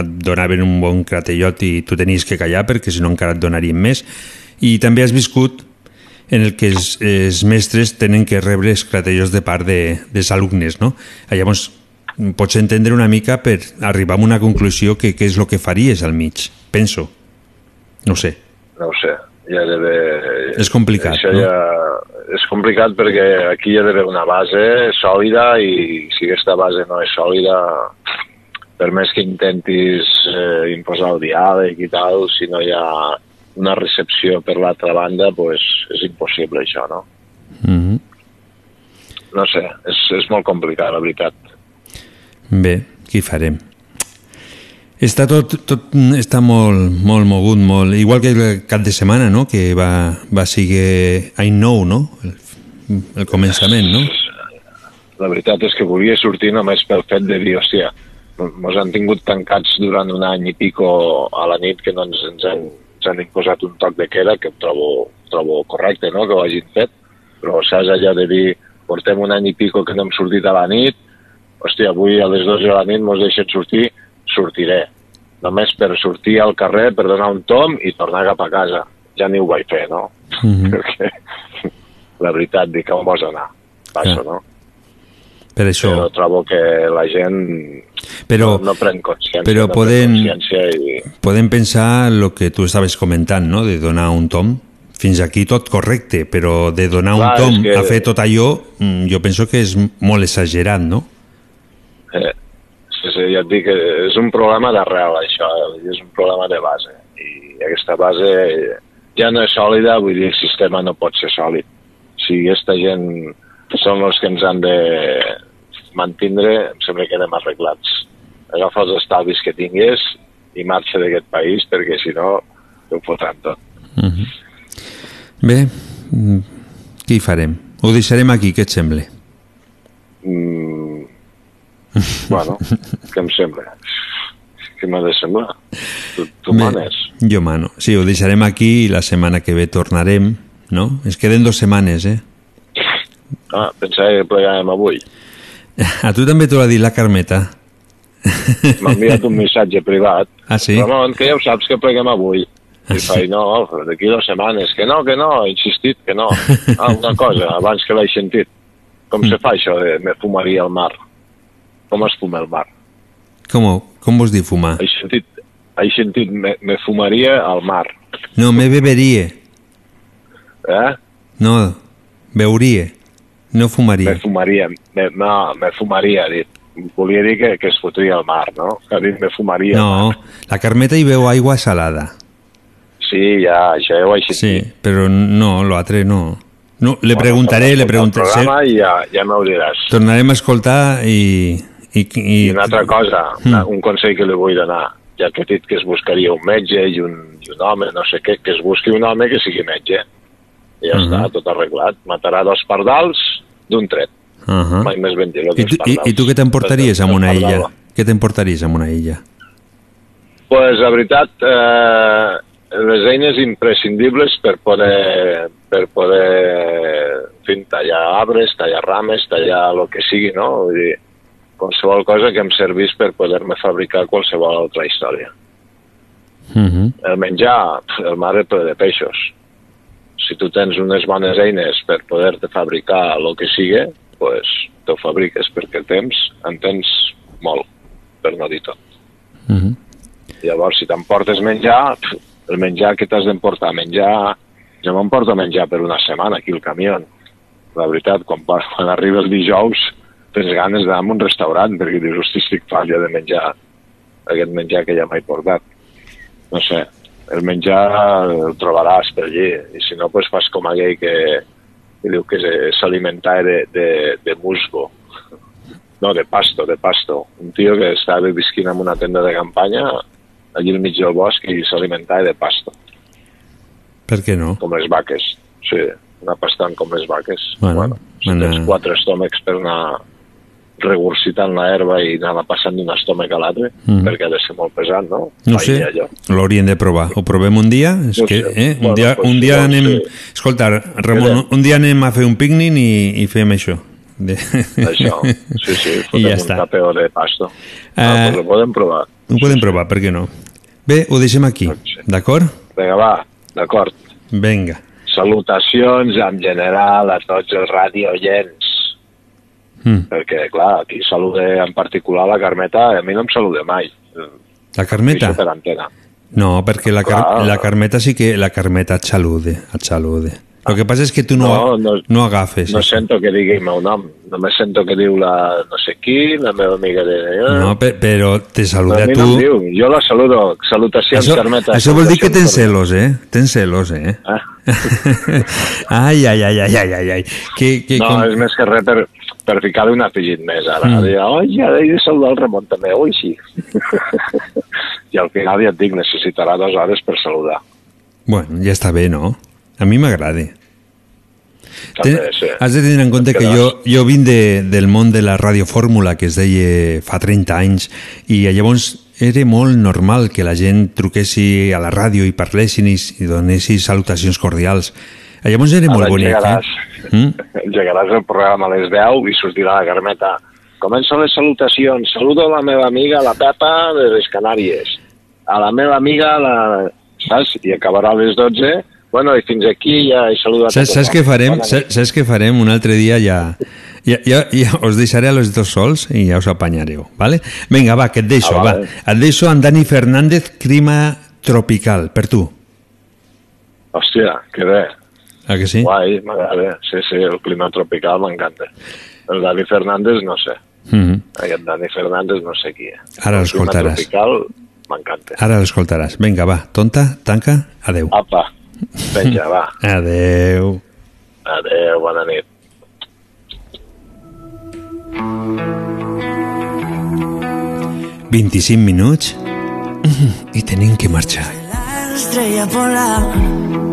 Speaker 4: et donaven un bon cratellot i tu tenies que callar perquè si no encara et donarien més. I també has viscut en el que els, els mestres tenen que rebre els cratellots de part de, dels alumnes, no? Ah, Llavors, pots entendre una mica per arribar a una conclusió que què és el que faries al mig, penso. No sé.
Speaker 28: no ho sé, hi ha d'haver...
Speaker 4: És complicat,
Speaker 28: Això
Speaker 4: no?
Speaker 28: ja és complicat perquè aquí hi ha d'haver una base sòlida i si aquesta base no és sòlida, per més que intentis eh, imposar el diàleg i tal, si no hi ha una recepció per l'altra banda, pues és impossible això, no?
Speaker 4: Mm
Speaker 28: No sé, és, és molt complicat, la veritat.
Speaker 4: Bé, què farem? Està tot, tot està molt, molt mogut, molt... Igual que el cap de setmana, no?, que va, va seguir I Know, no?, el, el començament, no?
Speaker 28: La veritat és que volia sortir només pel fet de dir, hòstia, ens han tingut tancats durant un any i pico a la nit que no ens, ens, han, ens han imposat un toc de queda que trobo, trobo correcte, no?, que ho hagin fet, però saps allò de dir, portem un any i pico que no hem sortit a la nit, hòstia, avui a les 12 de la nit mos deixen sortir, sortiré. Només per sortir al carrer, per donar un tom i tornar cap a casa. Ja ni ho vaig fer, no?
Speaker 4: Mhm.
Speaker 28: Perquè la veritat, dic, on vols anar? Passo,
Speaker 4: Ja.
Speaker 28: no?
Speaker 4: Per això...
Speaker 28: Però trobo que la gent
Speaker 4: Però,
Speaker 28: no, no pren consciència.
Speaker 4: però
Speaker 28: no
Speaker 4: poden-
Speaker 28: consciència i...
Speaker 4: podem pensar el que tu estaves comentant, no?, de donar un tom. Fins aquí tot correcte, però de donar
Speaker 28: Clar,
Speaker 4: un tom
Speaker 28: que-
Speaker 4: a fer tot allò, mm, jo penso que és molt exagerat, no?
Speaker 28: Eh, sí, sí, ja et dic és un problema d'arrel, això, eh, és un problema de base. I aquesta base ja no és sòlida, vull dir, el sistema no pot ser sòlid. Si aquesta gent són els que ens han de mantindre, em sembla que anem arreglats. Agafa els estalvis que tingués i marxa d'aquest país, perquè si no, ho fotran tot.
Speaker 4: Mhm. Bé, mm, què hi farem? Ho deixarem aquí, què et sembla?
Speaker 28: Mm, bueno, què em sembla? Què m'ha de semblar? Tu, tu
Speaker 4: Bé,
Speaker 28: manes.
Speaker 4: Jo mano. Sí, ho deixarem aquí i la setmana que ve tornarem, no? Es queden dues setmanes, eh?
Speaker 28: Ah, pensava que plegàvem avui.
Speaker 4: A tu també t'ho ha dit la Carmeta.
Speaker 28: M'ha enviat un missatge privat.
Speaker 4: Ah, sí?
Speaker 28: Ramon, que ja ho saps que pleguem avui. I faig, no, d'aquí dues setmanes. Que no, que no, he insistit que no. Ah, una cosa, abans que l'he sentit. Com se fa això de me fumaria al mar? Com es fuma al mar?
Speaker 4: Com, com vols dir fumar?
Speaker 28: He sentit, he sentit me, me fumaria al mar.
Speaker 4: No, me beberia.
Speaker 28: Eh?
Speaker 4: No, veuria. No fumaria.
Speaker 28: Me fumaria. Me, no, me fumaria, ha dit. Volia dir que, que es fotria al mar, no? Ha dit me fumaria.
Speaker 4: No, la Carmeta hi veu aigua salada.
Speaker 28: Sí, ja, això ja ho he sentit.
Speaker 4: Sí, però no, l'altre no. No, le preguntaré, le preguntaré.
Speaker 28: El programa i ja, ja m'ho diràs.
Speaker 4: Tornarem a escoltar i, I, i,
Speaker 28: I una altra cosa,
Speaker 4: Mm.
Speaker 28: un consell que li vull donar, ja que he dit que es buscaria un metge i un, i un home, no sé què, que es busqui un home que sigui metge. I ja
Speaker 4: Mhm.
Speaker 28: està, tot arreglat. Matarà dos pardals d'un tret.
Speaker 4: Uh -huh.
Speaker 28: Mai més ben dit,
Speaker 4: I, tu, i, I tu què t'emportaries amb una illa? Què t'emportaries amb una illa?
Speaker 28: pues, la veritat, eh, les eines imprescindibles per poder, per poder en fi, tallar arbres, tallar rames, tallar el que sigui, no? Vull dir, qualsevol cosa que em servís per poder-me fabricar qualsevol altra història.
Speaker 4: Uh -huh.
Speaker 28: El menjar, el mar és ple de peixos. Si tu tens unes bones eines per poder-te fabricar el que sigui, pues, t'ho fabriques perquè temps en tens molt, per no dir tot.
Speaker 4: Uh -huh.
Speaker 28: Llavors, si t'emportes menjar, el menjar que t'has d'emportar, menjar... Jo m'emporto menjar per una setmana aquí al camió. La veritat, quan, quan arriba el dijous tens ganes d'anar a un restaurant perquè dius, hosti, estic falla de menjar aquest menjar que ja m'he portat. No sé, el menjar el trobaràs per allí i si no, pues fas com aquell que, que diu que se- s'alimentava de, de, de musgo. No, de pasto, de pasto. Un tio que estava visquint en una tenda de campanya allí al mig del bosc i s'alimentava de pasto,
Speaker 4: Per què no?
Speaker 28: com les vaques. Sí, anar pastant com les vaques.
Speaker 4: Bueno,
Speaker 28: Si tens quatre estómacs per anar regurgitant la herba i anar passant d'un estómac a l'altre,
Speaker 4: Mhm.
Speaker 28: perquè ha de ser molt pesat, no?
Speaker 4: No sé,
Speaker 28: allò.
Speaker 4: l'haurien de provar. Ho provem un dia? És
Speaker 28: No
Speaker 4: que,
Speaker 28: sé.
Speaker 4: eh? Un
Speaker 28: Bueno,
Speaker 4: dia,
Speaker 28: pues,
Speaker 4: un dia
Speaker 28: doncs,
Speaker 4: anem...
Speaker 28: sí.
Speaker 4: Escolta, Ramon, un dia anem a fer un pícnic i, i fem això. De...
Speaker 28: Això, sí, sí,
Speaker 4: I
Speaker 28: fotem
Speaker 4: ja
Speaker 28: un
Speaker 4: està.
Speaker 28: tapeo de pasto.
Speaker 4: Ah.
Speaker 28: Ah, pues ho podem provar.
Speaker 4: Ho podem provar, per què no? Bé, ho deixem aquí, d'acord?
Speaker 28: Vinga, va, d'acord.
Speaker 4: Vinga.
Speaker 28: Salutacions en general a tots els radioyents.
Speaker 4: Mm.
Speaker 28: Perquè, clar, aquí salude en particular la Carmeta, a mi no em saluda mai.
Speaker 4: La Carmeta?
Speaker 28: Per antena.
Speaker 4: No, perquè la, car
Speaker 28: Clar.
Speaker 4: la Carmeta sí que... La Carmeta et salude, et salude. El que passa és que tu no,
Speaker 28: No, no,
Speaker 4: no agafes.
Speaker 28: No
Speaker 4: això.
Speaker 28: sento que digui el meu nom. Només sento que diu la no sé qui, la meva amiga de...
Speaker 4: No, pe- però te
Speaker 28: a
Speaker 4: saluda
Speaker 28: mi
Speaker 4: tu...
Speaker 28: no diu. Jo la saludo. Salutacions,
Speaker 4: Això,
Speaker 28: Carmeta.
Speaker 4: això vol dir que tens celos, eh? Tens celos, eh?
Speaker 28: Ah.
Speaker 4: ai, ai, ai, ai, ai, ai, ai. Que, que,
Speaker 28: no,
Speaker 4: com...
Speaker 28: és més que res per, per ficar-li un afegit més ara.
Speaker 4: Mm.
Speaker 28: Mm. Dir, oi, ja he de saludar el Ramon també. Ui, sí. I al final ja et dic, necessitarà dues hores per saludar.
Speaker 4: Bueno, ja està bé, no? A mi m'agrada. Ten-
Speaker 28: sí.
Speaker 4: Has de tenir en compte que jo, jo vinc de, del món de la radiofórmula, que es deia fa 30 anys, i llavors era molt normal que la gent truquessi a la ràdio i parlessin i, i donessi salutacions cordials. Llavors era molt bonic.
Speaker 28: engegaràs,
Speaker 4: Eh? Mm?
Speaker 28: engegaràs el programa a les 10 i sortirà la Carmeta. Comencen les salutacions. Saludo a la meva amiga, la Pepa, de les Canàries. A la meva amiga, la... saps? I acabarà a les 12. Bueno, i fins aquí ja he saludat
Speaker 4: Saps, saps què farem? Saps, saps què farem? Un altre dia ja, ja, ja, ja us deixaré a los dos sols i ja us apanyareu, ¿vale? Vinga, va, que et deixo,
Speaker 28: Ah,
Speaker 4: va.
Speaker 28: vale.
Speaker 4: Et deixo amb Dani Fernández, Clima Tropical, per tu.
Speaker 28: Hòstia, que bé.
Speaker 4: Ah, que sí?
Speaker 28: Guai, m'agrada. Sí, sí, el clima tropical m'encanta. El Dani Fernández, no sé.
Speaker 4: Mm -hmm.
Speaker 28: Aquest Dani Fernández no sé qui és.
Speaker 4: Ara
Speaker 28: El clima
Speaker 4: l'escoltaràs.
Speaker 28: tropical m'encanta.
Speaker 4: Ara l'escoltaràs. Vinga, va, tonta, tanca, adeu.
Speaker 28: Apa, penja, va.
Speaker 4: Adeu.
Speaker 28: Adéu, bona nit.
Speaker 4: Mm. 25 minuts i tenim que marxar.
Speaker 27: estrella polar.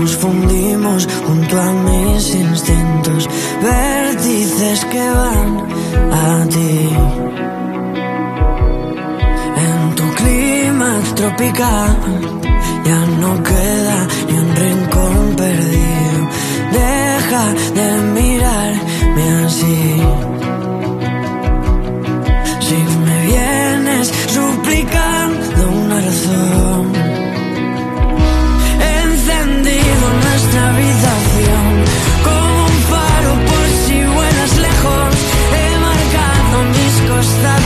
Speaker 27: Nos fundimos junto a mis instintos, vértices que van a ti. En tu clima tropical ya no queda ni un rincón perdido. Deja de mirarme así. Si me vienes suplicando una razón como un faro por si vuelas lejos. He marcado mis costados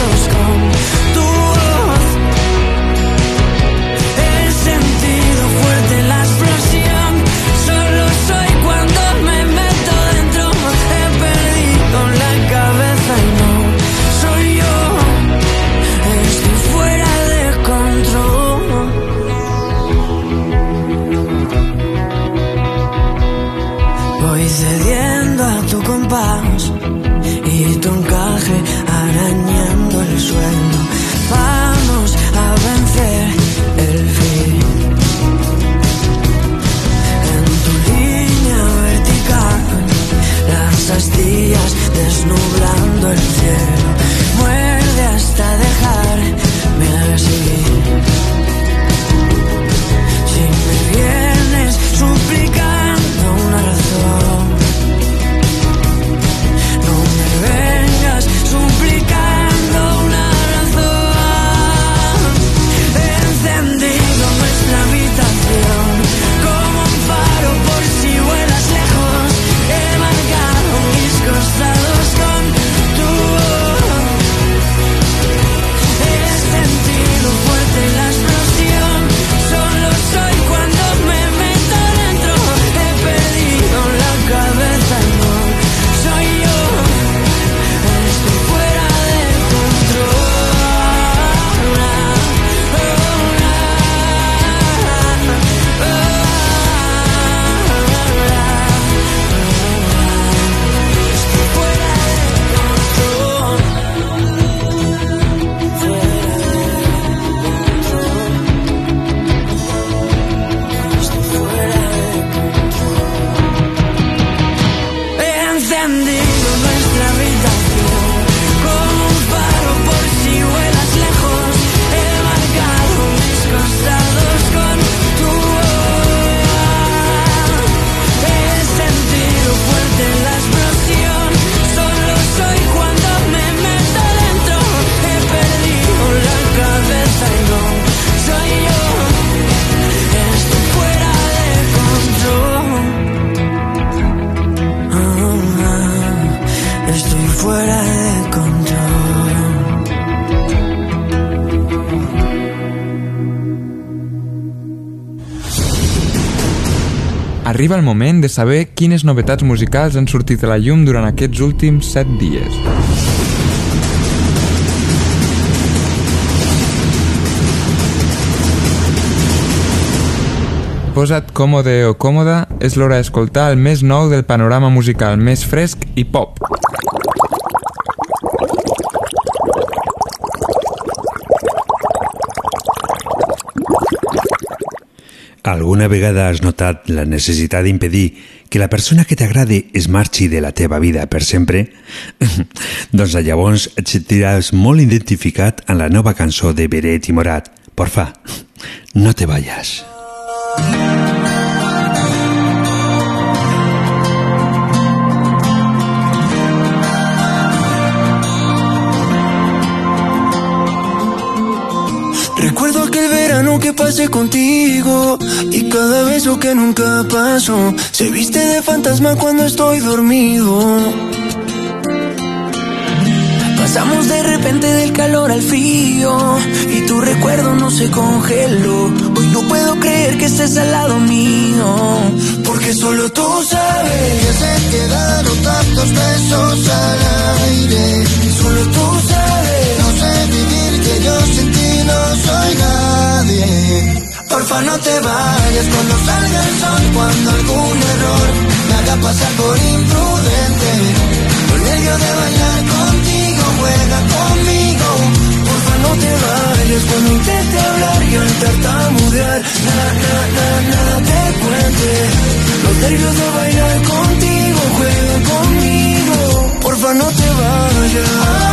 Speaker 29: Arriba el moment de saber quines novetats musicals han sortit a la llum durant aquests últims 7 dies. Posa't còmode o còmoda, és l'hora d'escoltar el més nou del panorama musical més fresc i pop.
Speaker 4: Alguna vegada has notat la necessitat d'impedir que la persona que t'agrade es marxi de la teva vida per sempre? doncs llavors et sentiràs molt identificat en la nova cançó de Beret i Morat. Porfa, no te vayas.
Speaker 27: Recuerdo aquel verano que pasé contigo y cada beso que nunca pasó se viste de fantasma cuando estoy dormido. Pasamos de repente del calor al frío y tu recuerdo no se congeló. Hoy no puedo creer que estés al lado mío, porque solo tú sabes que se quedaron tantos besos al aire. Solo tú sabes, no sé vivir que yo sin Porfa no te vayas cuando salga el sol, cuando algún error me haga pasar por imprudente. Con ello de bailar contigo, juega conmigo. Porfa no te vayas cuando intente hablar y al tartamudear, nada, nada, nada te cuente. Los nervios de bailar contigo, juega conmigo. Porfa no te vayas.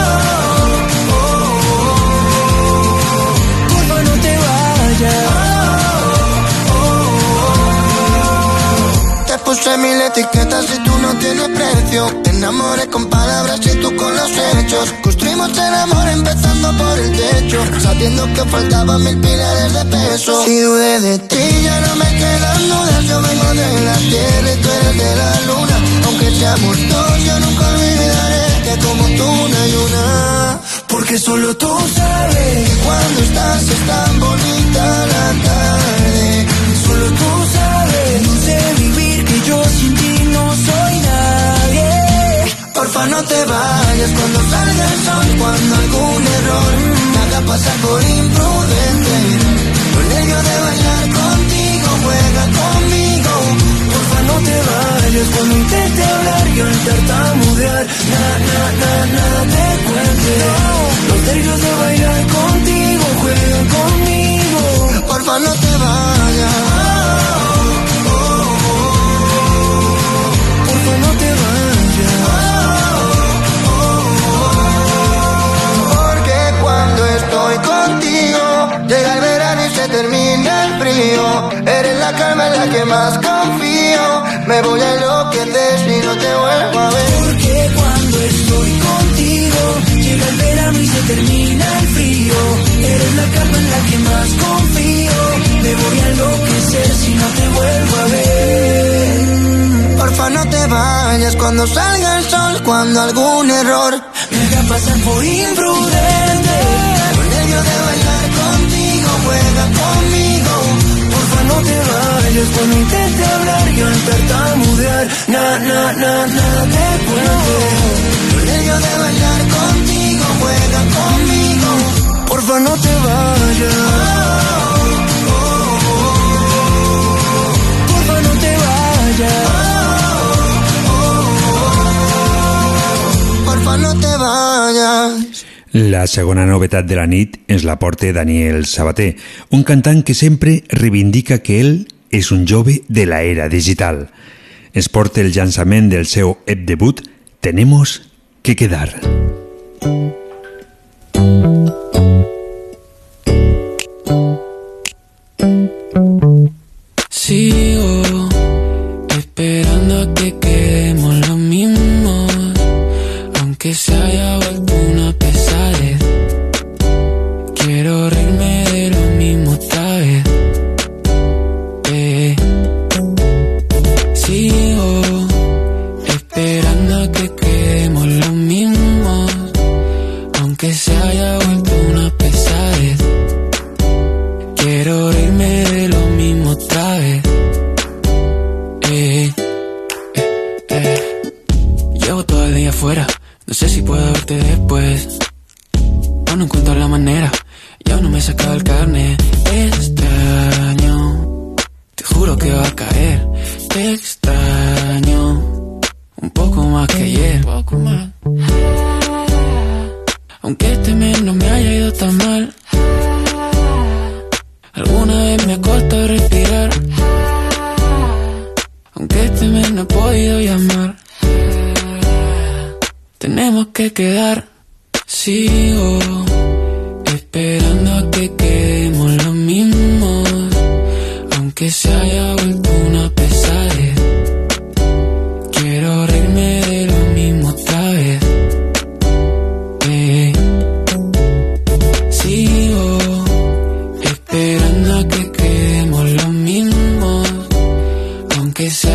Speaker 27: Puse mil etiquetas y tú no tienes precio. Te enamoré con palabras y tú con los hechos. Construimos el amor empezando por el techo. Sabiendo que faltaban mil pilares de peso. Si dudé de ti, ya no me quedan dudas. Yo vengo de la tierra y tú eres de la luna. Aunque seamos dos, yo nunca olvidaré que como tú no hay una. Porque solo tú sabes que cuando estás es tan bonita la tarde. Porfa no te vayas cuando salga el sol, cuando algún error me haga pasar por imprudente. Con ello de bailar contigo, juega conmigo. Porfa no te vayas cuando intente hablar y al tartamudear, nada, nada, nada te cuente. Los nervios de bailar contigo, juega conmigo. Porfa no te vayas. Frío. Eres la calma en la que más confío. Me voy a enloquecer si no te vuelvo a ver. Porque cuando estoy contigo, llega el verano y se termina el frío. Eres la calma en la que más confío. Me voy a enloquecer si no te vuelvo a ver. Porfa no te vayas cuando salga el sol, cuando algún error me haga pasar por imprudente. Con ello de bailar contigo, juega conmigo. No te vayas cuando intente hablar y al tartamudear, na, na, na, nada te. Con ello de bailar contigo, juega conmigo. Porfa no te vayas. Porfa no te vayas. Porfa no te vayas.
Speaker 4: La segona novetat de la nit ens la porta Daniel Sabater, un cantant que sempre reivindica que ell és un jove de la era digital. Ens porta el llançament del seu EP debut
Speaker 30: Tenemos que quedar. Sigo aunque
Speaker 4: sea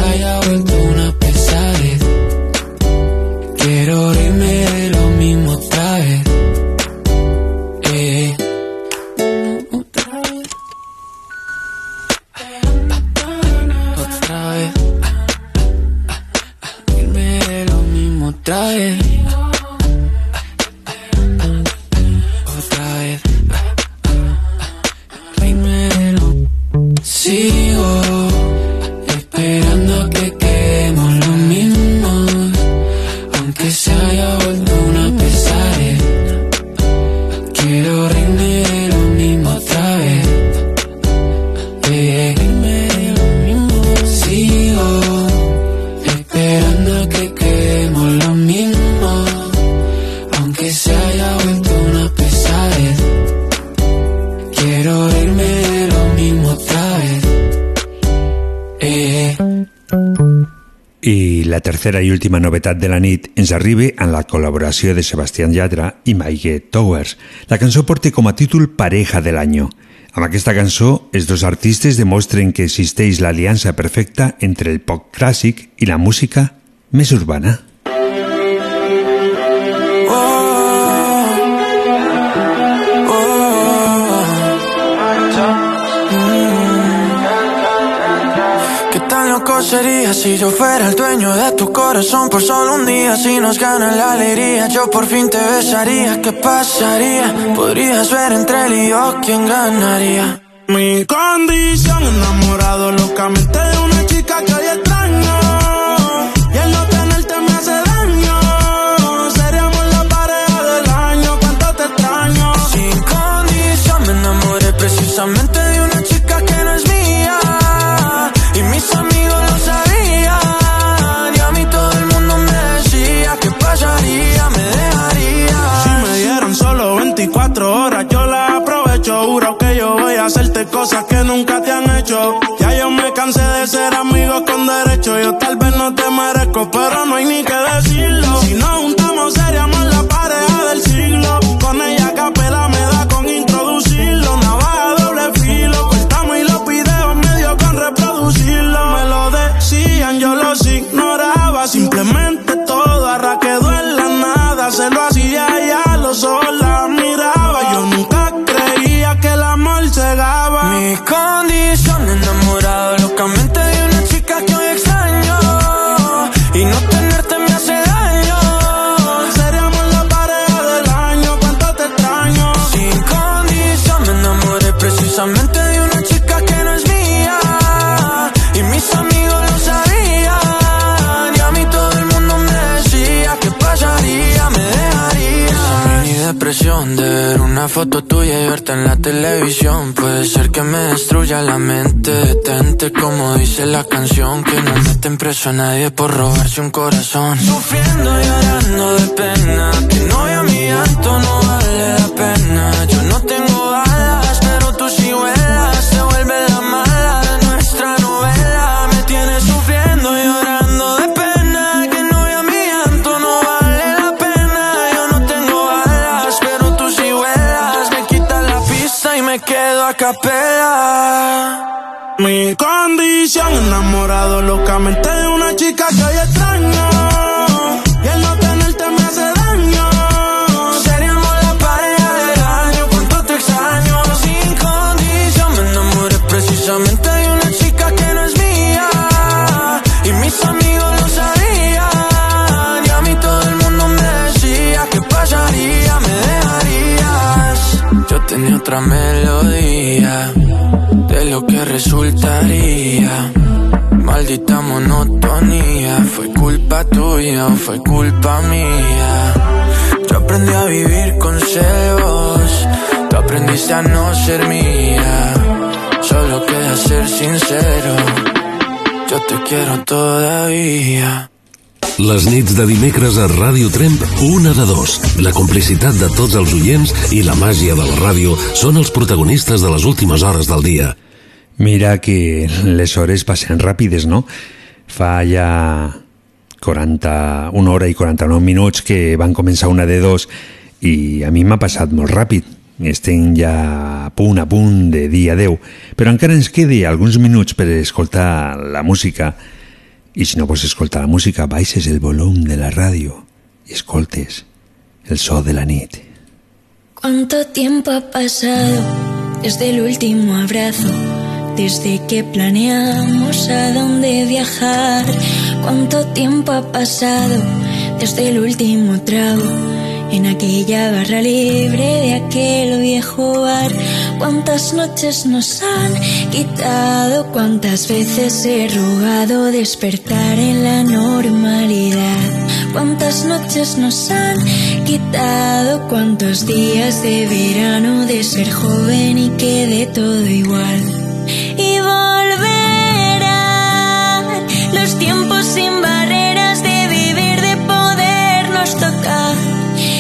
Speaker 4: tercera i última novetat de la nit ens arriba en la col·laboració de Sebastián Yatra i Mike Towers. La cançó porta com a títol Pareja del Año. Amb aquesta cançó, els dos artistes demostren que existeix l'aliança perfecta entre el pop clàssic i la música més urbana.
Speaker 27: Si yo fuera el dueño de tu corazón por solo un día? Si nos gana la alegría, yo por fin te besaría. ¿Qué pasaría? Podrías ver entre él y yo quién ganaría.
Speaker 31: Mi condición, enamorado locamente de una Ya yo me cansé de ser amigos con derecho. Yo tal vez no te merezco, pero no hay ni que decirlo. Si nos juntamos, seríamos la pareja del siglo. Con ella capela me da con introducirlo. Navaja doble filo. Cortamos y los videos medio con reproducirlo. Me lo decían, yo los ignoraba. Simplemente todo arra quedó en la nada. Se lo hacía ya, los ojos la miraba. Yo nunca creía que el amor cegaba.
Speaker 27: Ver una foto tuya y verte en la televisión. Puede ser que me destruya la mente. Detente como dice la canción. Que no meten preso a nadie por robarse un corazón. Sufriendo y llorando de pena. Que no a mi llanto no vale la pena. Yo no tengo alas, Mi
Speaker 31: condición, enamorado locamente de una chica que hoy extraño. Y el no tenerte me hace daño.
Speaker 27: Seríamos la pareja del año, cuánto te extraño. Sin condición, me enamoré precisamente de una chica que no es mía. Y mis amigos lo sabían. Y a mí todo el mundo me decía que pasaría,
Speaker 32: me dejarías. Yo tenía otra meta que resultaría. Maldita monotonía, fue culpa tuya o fue culpa mía. Yo aprendí a vivir con celos, tú aprendiste a no ser mía. Solo queda ser sincero, yo te quiero todavía.
Speaker 18: Les nits de dimecres a Ràdio Tremp, una de dos. La complicitat de tots els oients i la màgia de la ràdio són els protagonistes de les últimes hores del dia.
Speaker 4: Mira que les hores passen ràpides, no? Fa ja 40, una hora i 49 minuts que van començar una de dos i a mi m'ha passat molt ràpid. Estem ja a punt a punt de dia 10, però encara ens quedi alguns minuts per escoltar la música i si no vols escoltar la música, baixes el volum de la ràdio i escoltes el so de la nit.
Speaker 5: ¿Cuánto tiempo ha pasado desde el último abrazo? Desde que planeamos a dónde viajar. ¿Cuánto tiempo ha pasado desde el último trago? En aquella barra libre de aquel viejo bar. ¿Cuántas noches nos han quitado? ¿Cuántas veces he rogado despertar en la normalidad? ¿Cuántas noches nos han quitado? ¿Cuántos días de verano de ser joven y quede todo igual? Y volverán los tiempos sin barreras de vivir, de poder nos tocar.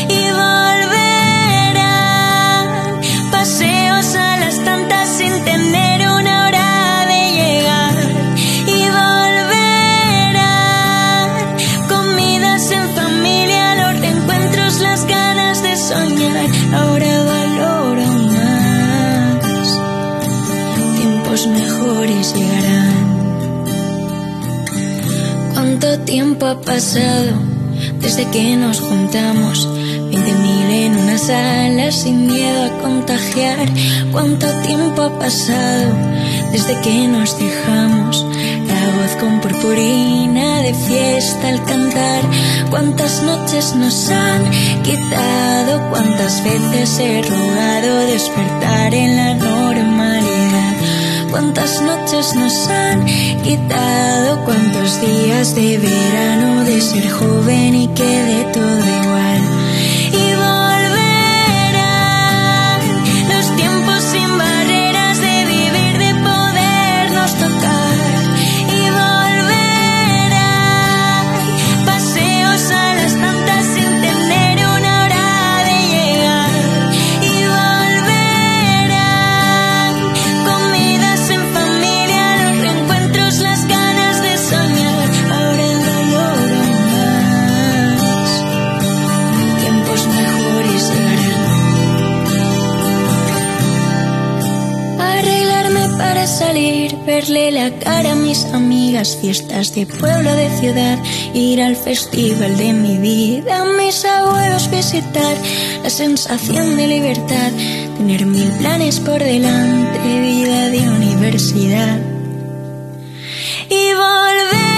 Speaker 5: Y volverán paseos. Tiempo ha pasado desde que nos juntamos? Veinte mil en una sala sin miedo a contagiar. ¿Cuánto tiempo ha pasado desde que nos dejamos? La voz con purpurina de fiesta al cantar. ¿Cuántas noches nos han quitado? ¿Cuántas veces he rogado despertar en la normalidad? ¿Cuántas noches nos han quitado? ¿Cuántos días de verano de ser joven y quede todo igual? Verle la cara a mis amigas, fiestas de pueblo, de ciudad, ir al festival de mi vida, mis abuelos visitar, la sensación de libertad, tener mil planes por delante, vida de universidad. Y volverán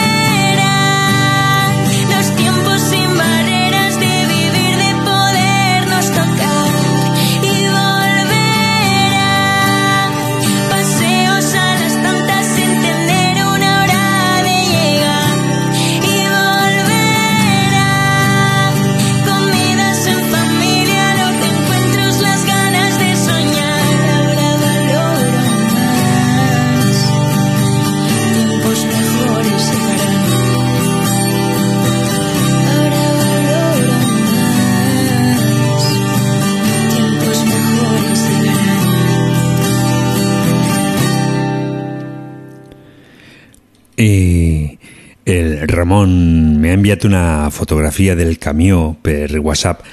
Speaker 4: Ramon m'ha enviat una fotografia del camió per WhatsApp.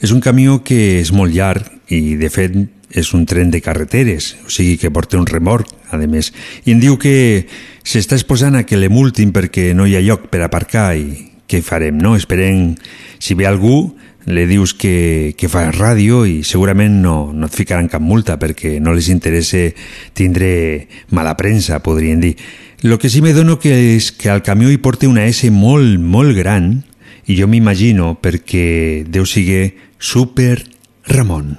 Speaker 4: És un camió que és molt llarg i, de fet, és un tren de carreteres, o sigui que porta un remorc, a més. I em diu que s'està exposant a que le multin perquè no hi ha lloc per aparcar i què farem, no? Esperem, si ve algú, le dius que, que fa ràdio i segurament no, no et ficaran cap multa perquè no les interessa tindre mala premsa, podrien dir. Lo que sí me dono que és que al camió hi porta una S mol molt gran y yo me imagino porque Déu sigue Super Ramón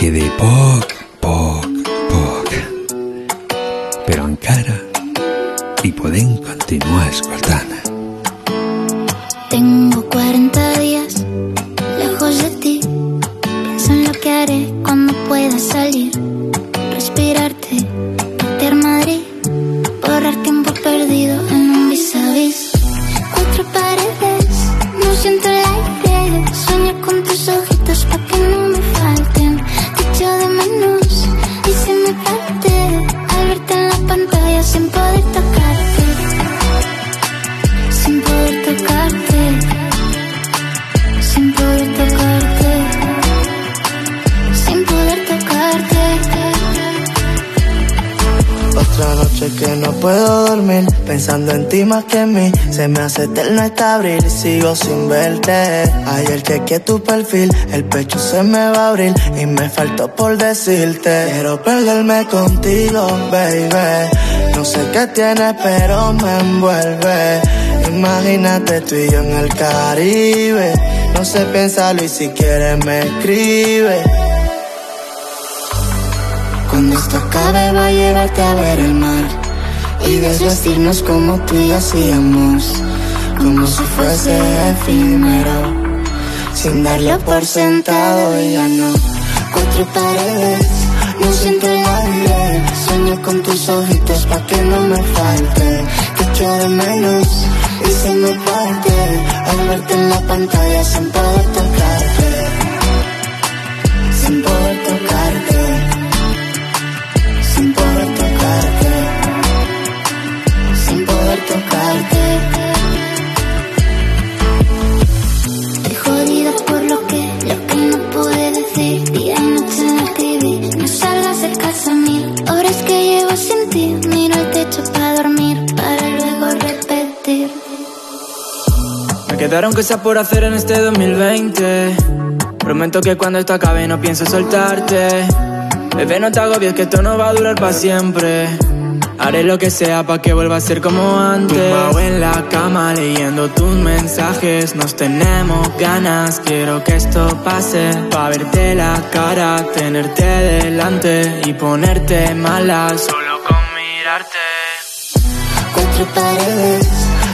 Speaker 4: Que de poc, poc, poc, però encara y podem continuar escoltant.
Speaker 33: Noche que no puedo dormir Pensando en ti más que en mí. Se me hace eterno este abril y sigo sin verte. Ayer chequeé tu perfil El pecho se me va a abrir Y me faltó por decirte. Quiero perderme contigo, baby. No sé qué tienes pero me envuelve. Imagínate tú y yo en el Caribe. No sé pensarlo y si quieres me escribe
Speaker 34: esto acabe voy a llevarte a ver el mar Y desvestirnos como tú y hacíamos Como si fuese efímero Sin darlo por sentado y ya no. Cuatro paredes, no siento el aire Sueño con tus ojitos pa' que no me falte Te de menos y se me parte Al verte en la pantalla sin poder tocarte Sin poder tocarte tocarte. Estoy jodida por lo que, lo que no pude decir. Día y noche me escribí, no salgas de casa mil horas que llevo sin ti. Miro el techo para dormir, para luego repetir.
Speaker 27: Me quedaron cosas por hacer en este 2020. Prometo que cuando esto acabe no pienso soltarte. Bebé, no te agobies que esto no va a durar para siempre. Haré lo que sea para que vuelva a ser como antes. Tumbado en la cama leyendo tus mensajes. Nos tenemos ganas, quiero que esto pase. Pa' verte la cara, tenerte delante y ponerte mala solo con mirarte.
Speaker 34: Cuatro paredes,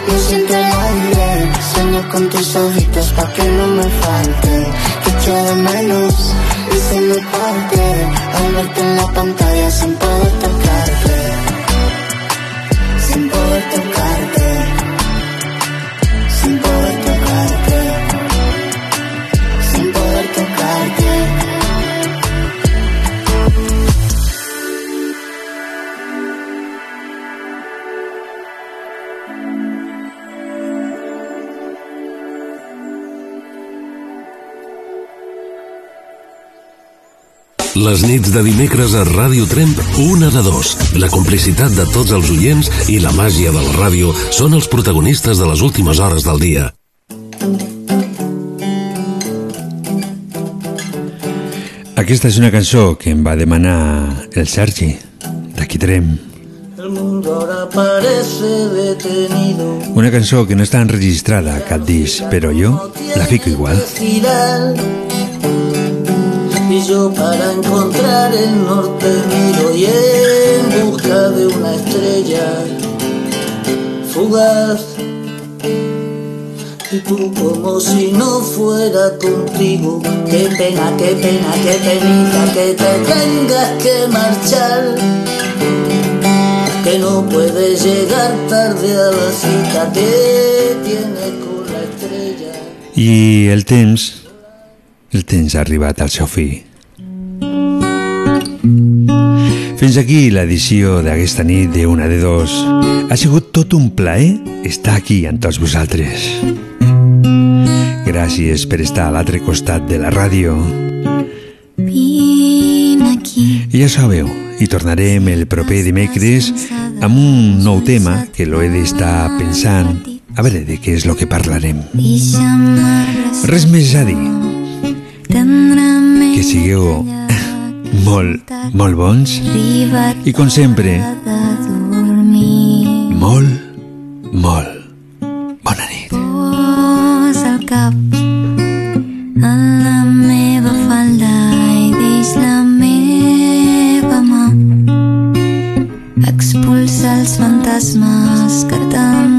Speaker 34: no siento el aire. Sueño con tus ojitos pa' que no me falte. Te echo de menos y se me parte. Al verte en la pantalla sin poder tocarte. tocar.
Speaker 18: Les nits de dimecres a Ràdio Tremp, una de dos. La complicitat de tots els oients i la màgia de la ràdio són els protagonistes de les últimes hores del dia.
Speaker 4: Aquesta és una cançó que em va demanar el Sergi, d'aquí Trem.
Speaker 35: El mundo ahora parece detenido.
Speaker 4: Una cançó que no està enregistrada a cap disc, però jo la fico igual.
Speaker 35: Yo para encontrar el norte miro y en busca de una estrella fugaz. Y tú como si no fuera contigo, qué pena, qué pena, qué penita que te tengas que marchar. Que no puedes llegar tarde a la cita que tienes con la estrella.
Speaker 4: I el temps, el temps ha arribat al seu. Fins aquí l'edició d'aquesta nit de una de dos. Ha sigut tot un plaer estar aquí amb tots vosaltres. Gràcies per estar a l'altre costat de la ràdio.
Speaker 34: Vine aquí.
Speaker 4: I ja sabeu, hi tornarem el proper dimecres amb un nou tema que l'he d'estar pensant a veure de què és el que parlarem. Res més a dir. Que sigueu molt, molt bons? I, com sempre, molt, molt bona nit.
Speaker 34: Posa el cap a la meva falda i deix la
Speaker 5: meva mà. Expulsa els fantasmes que tant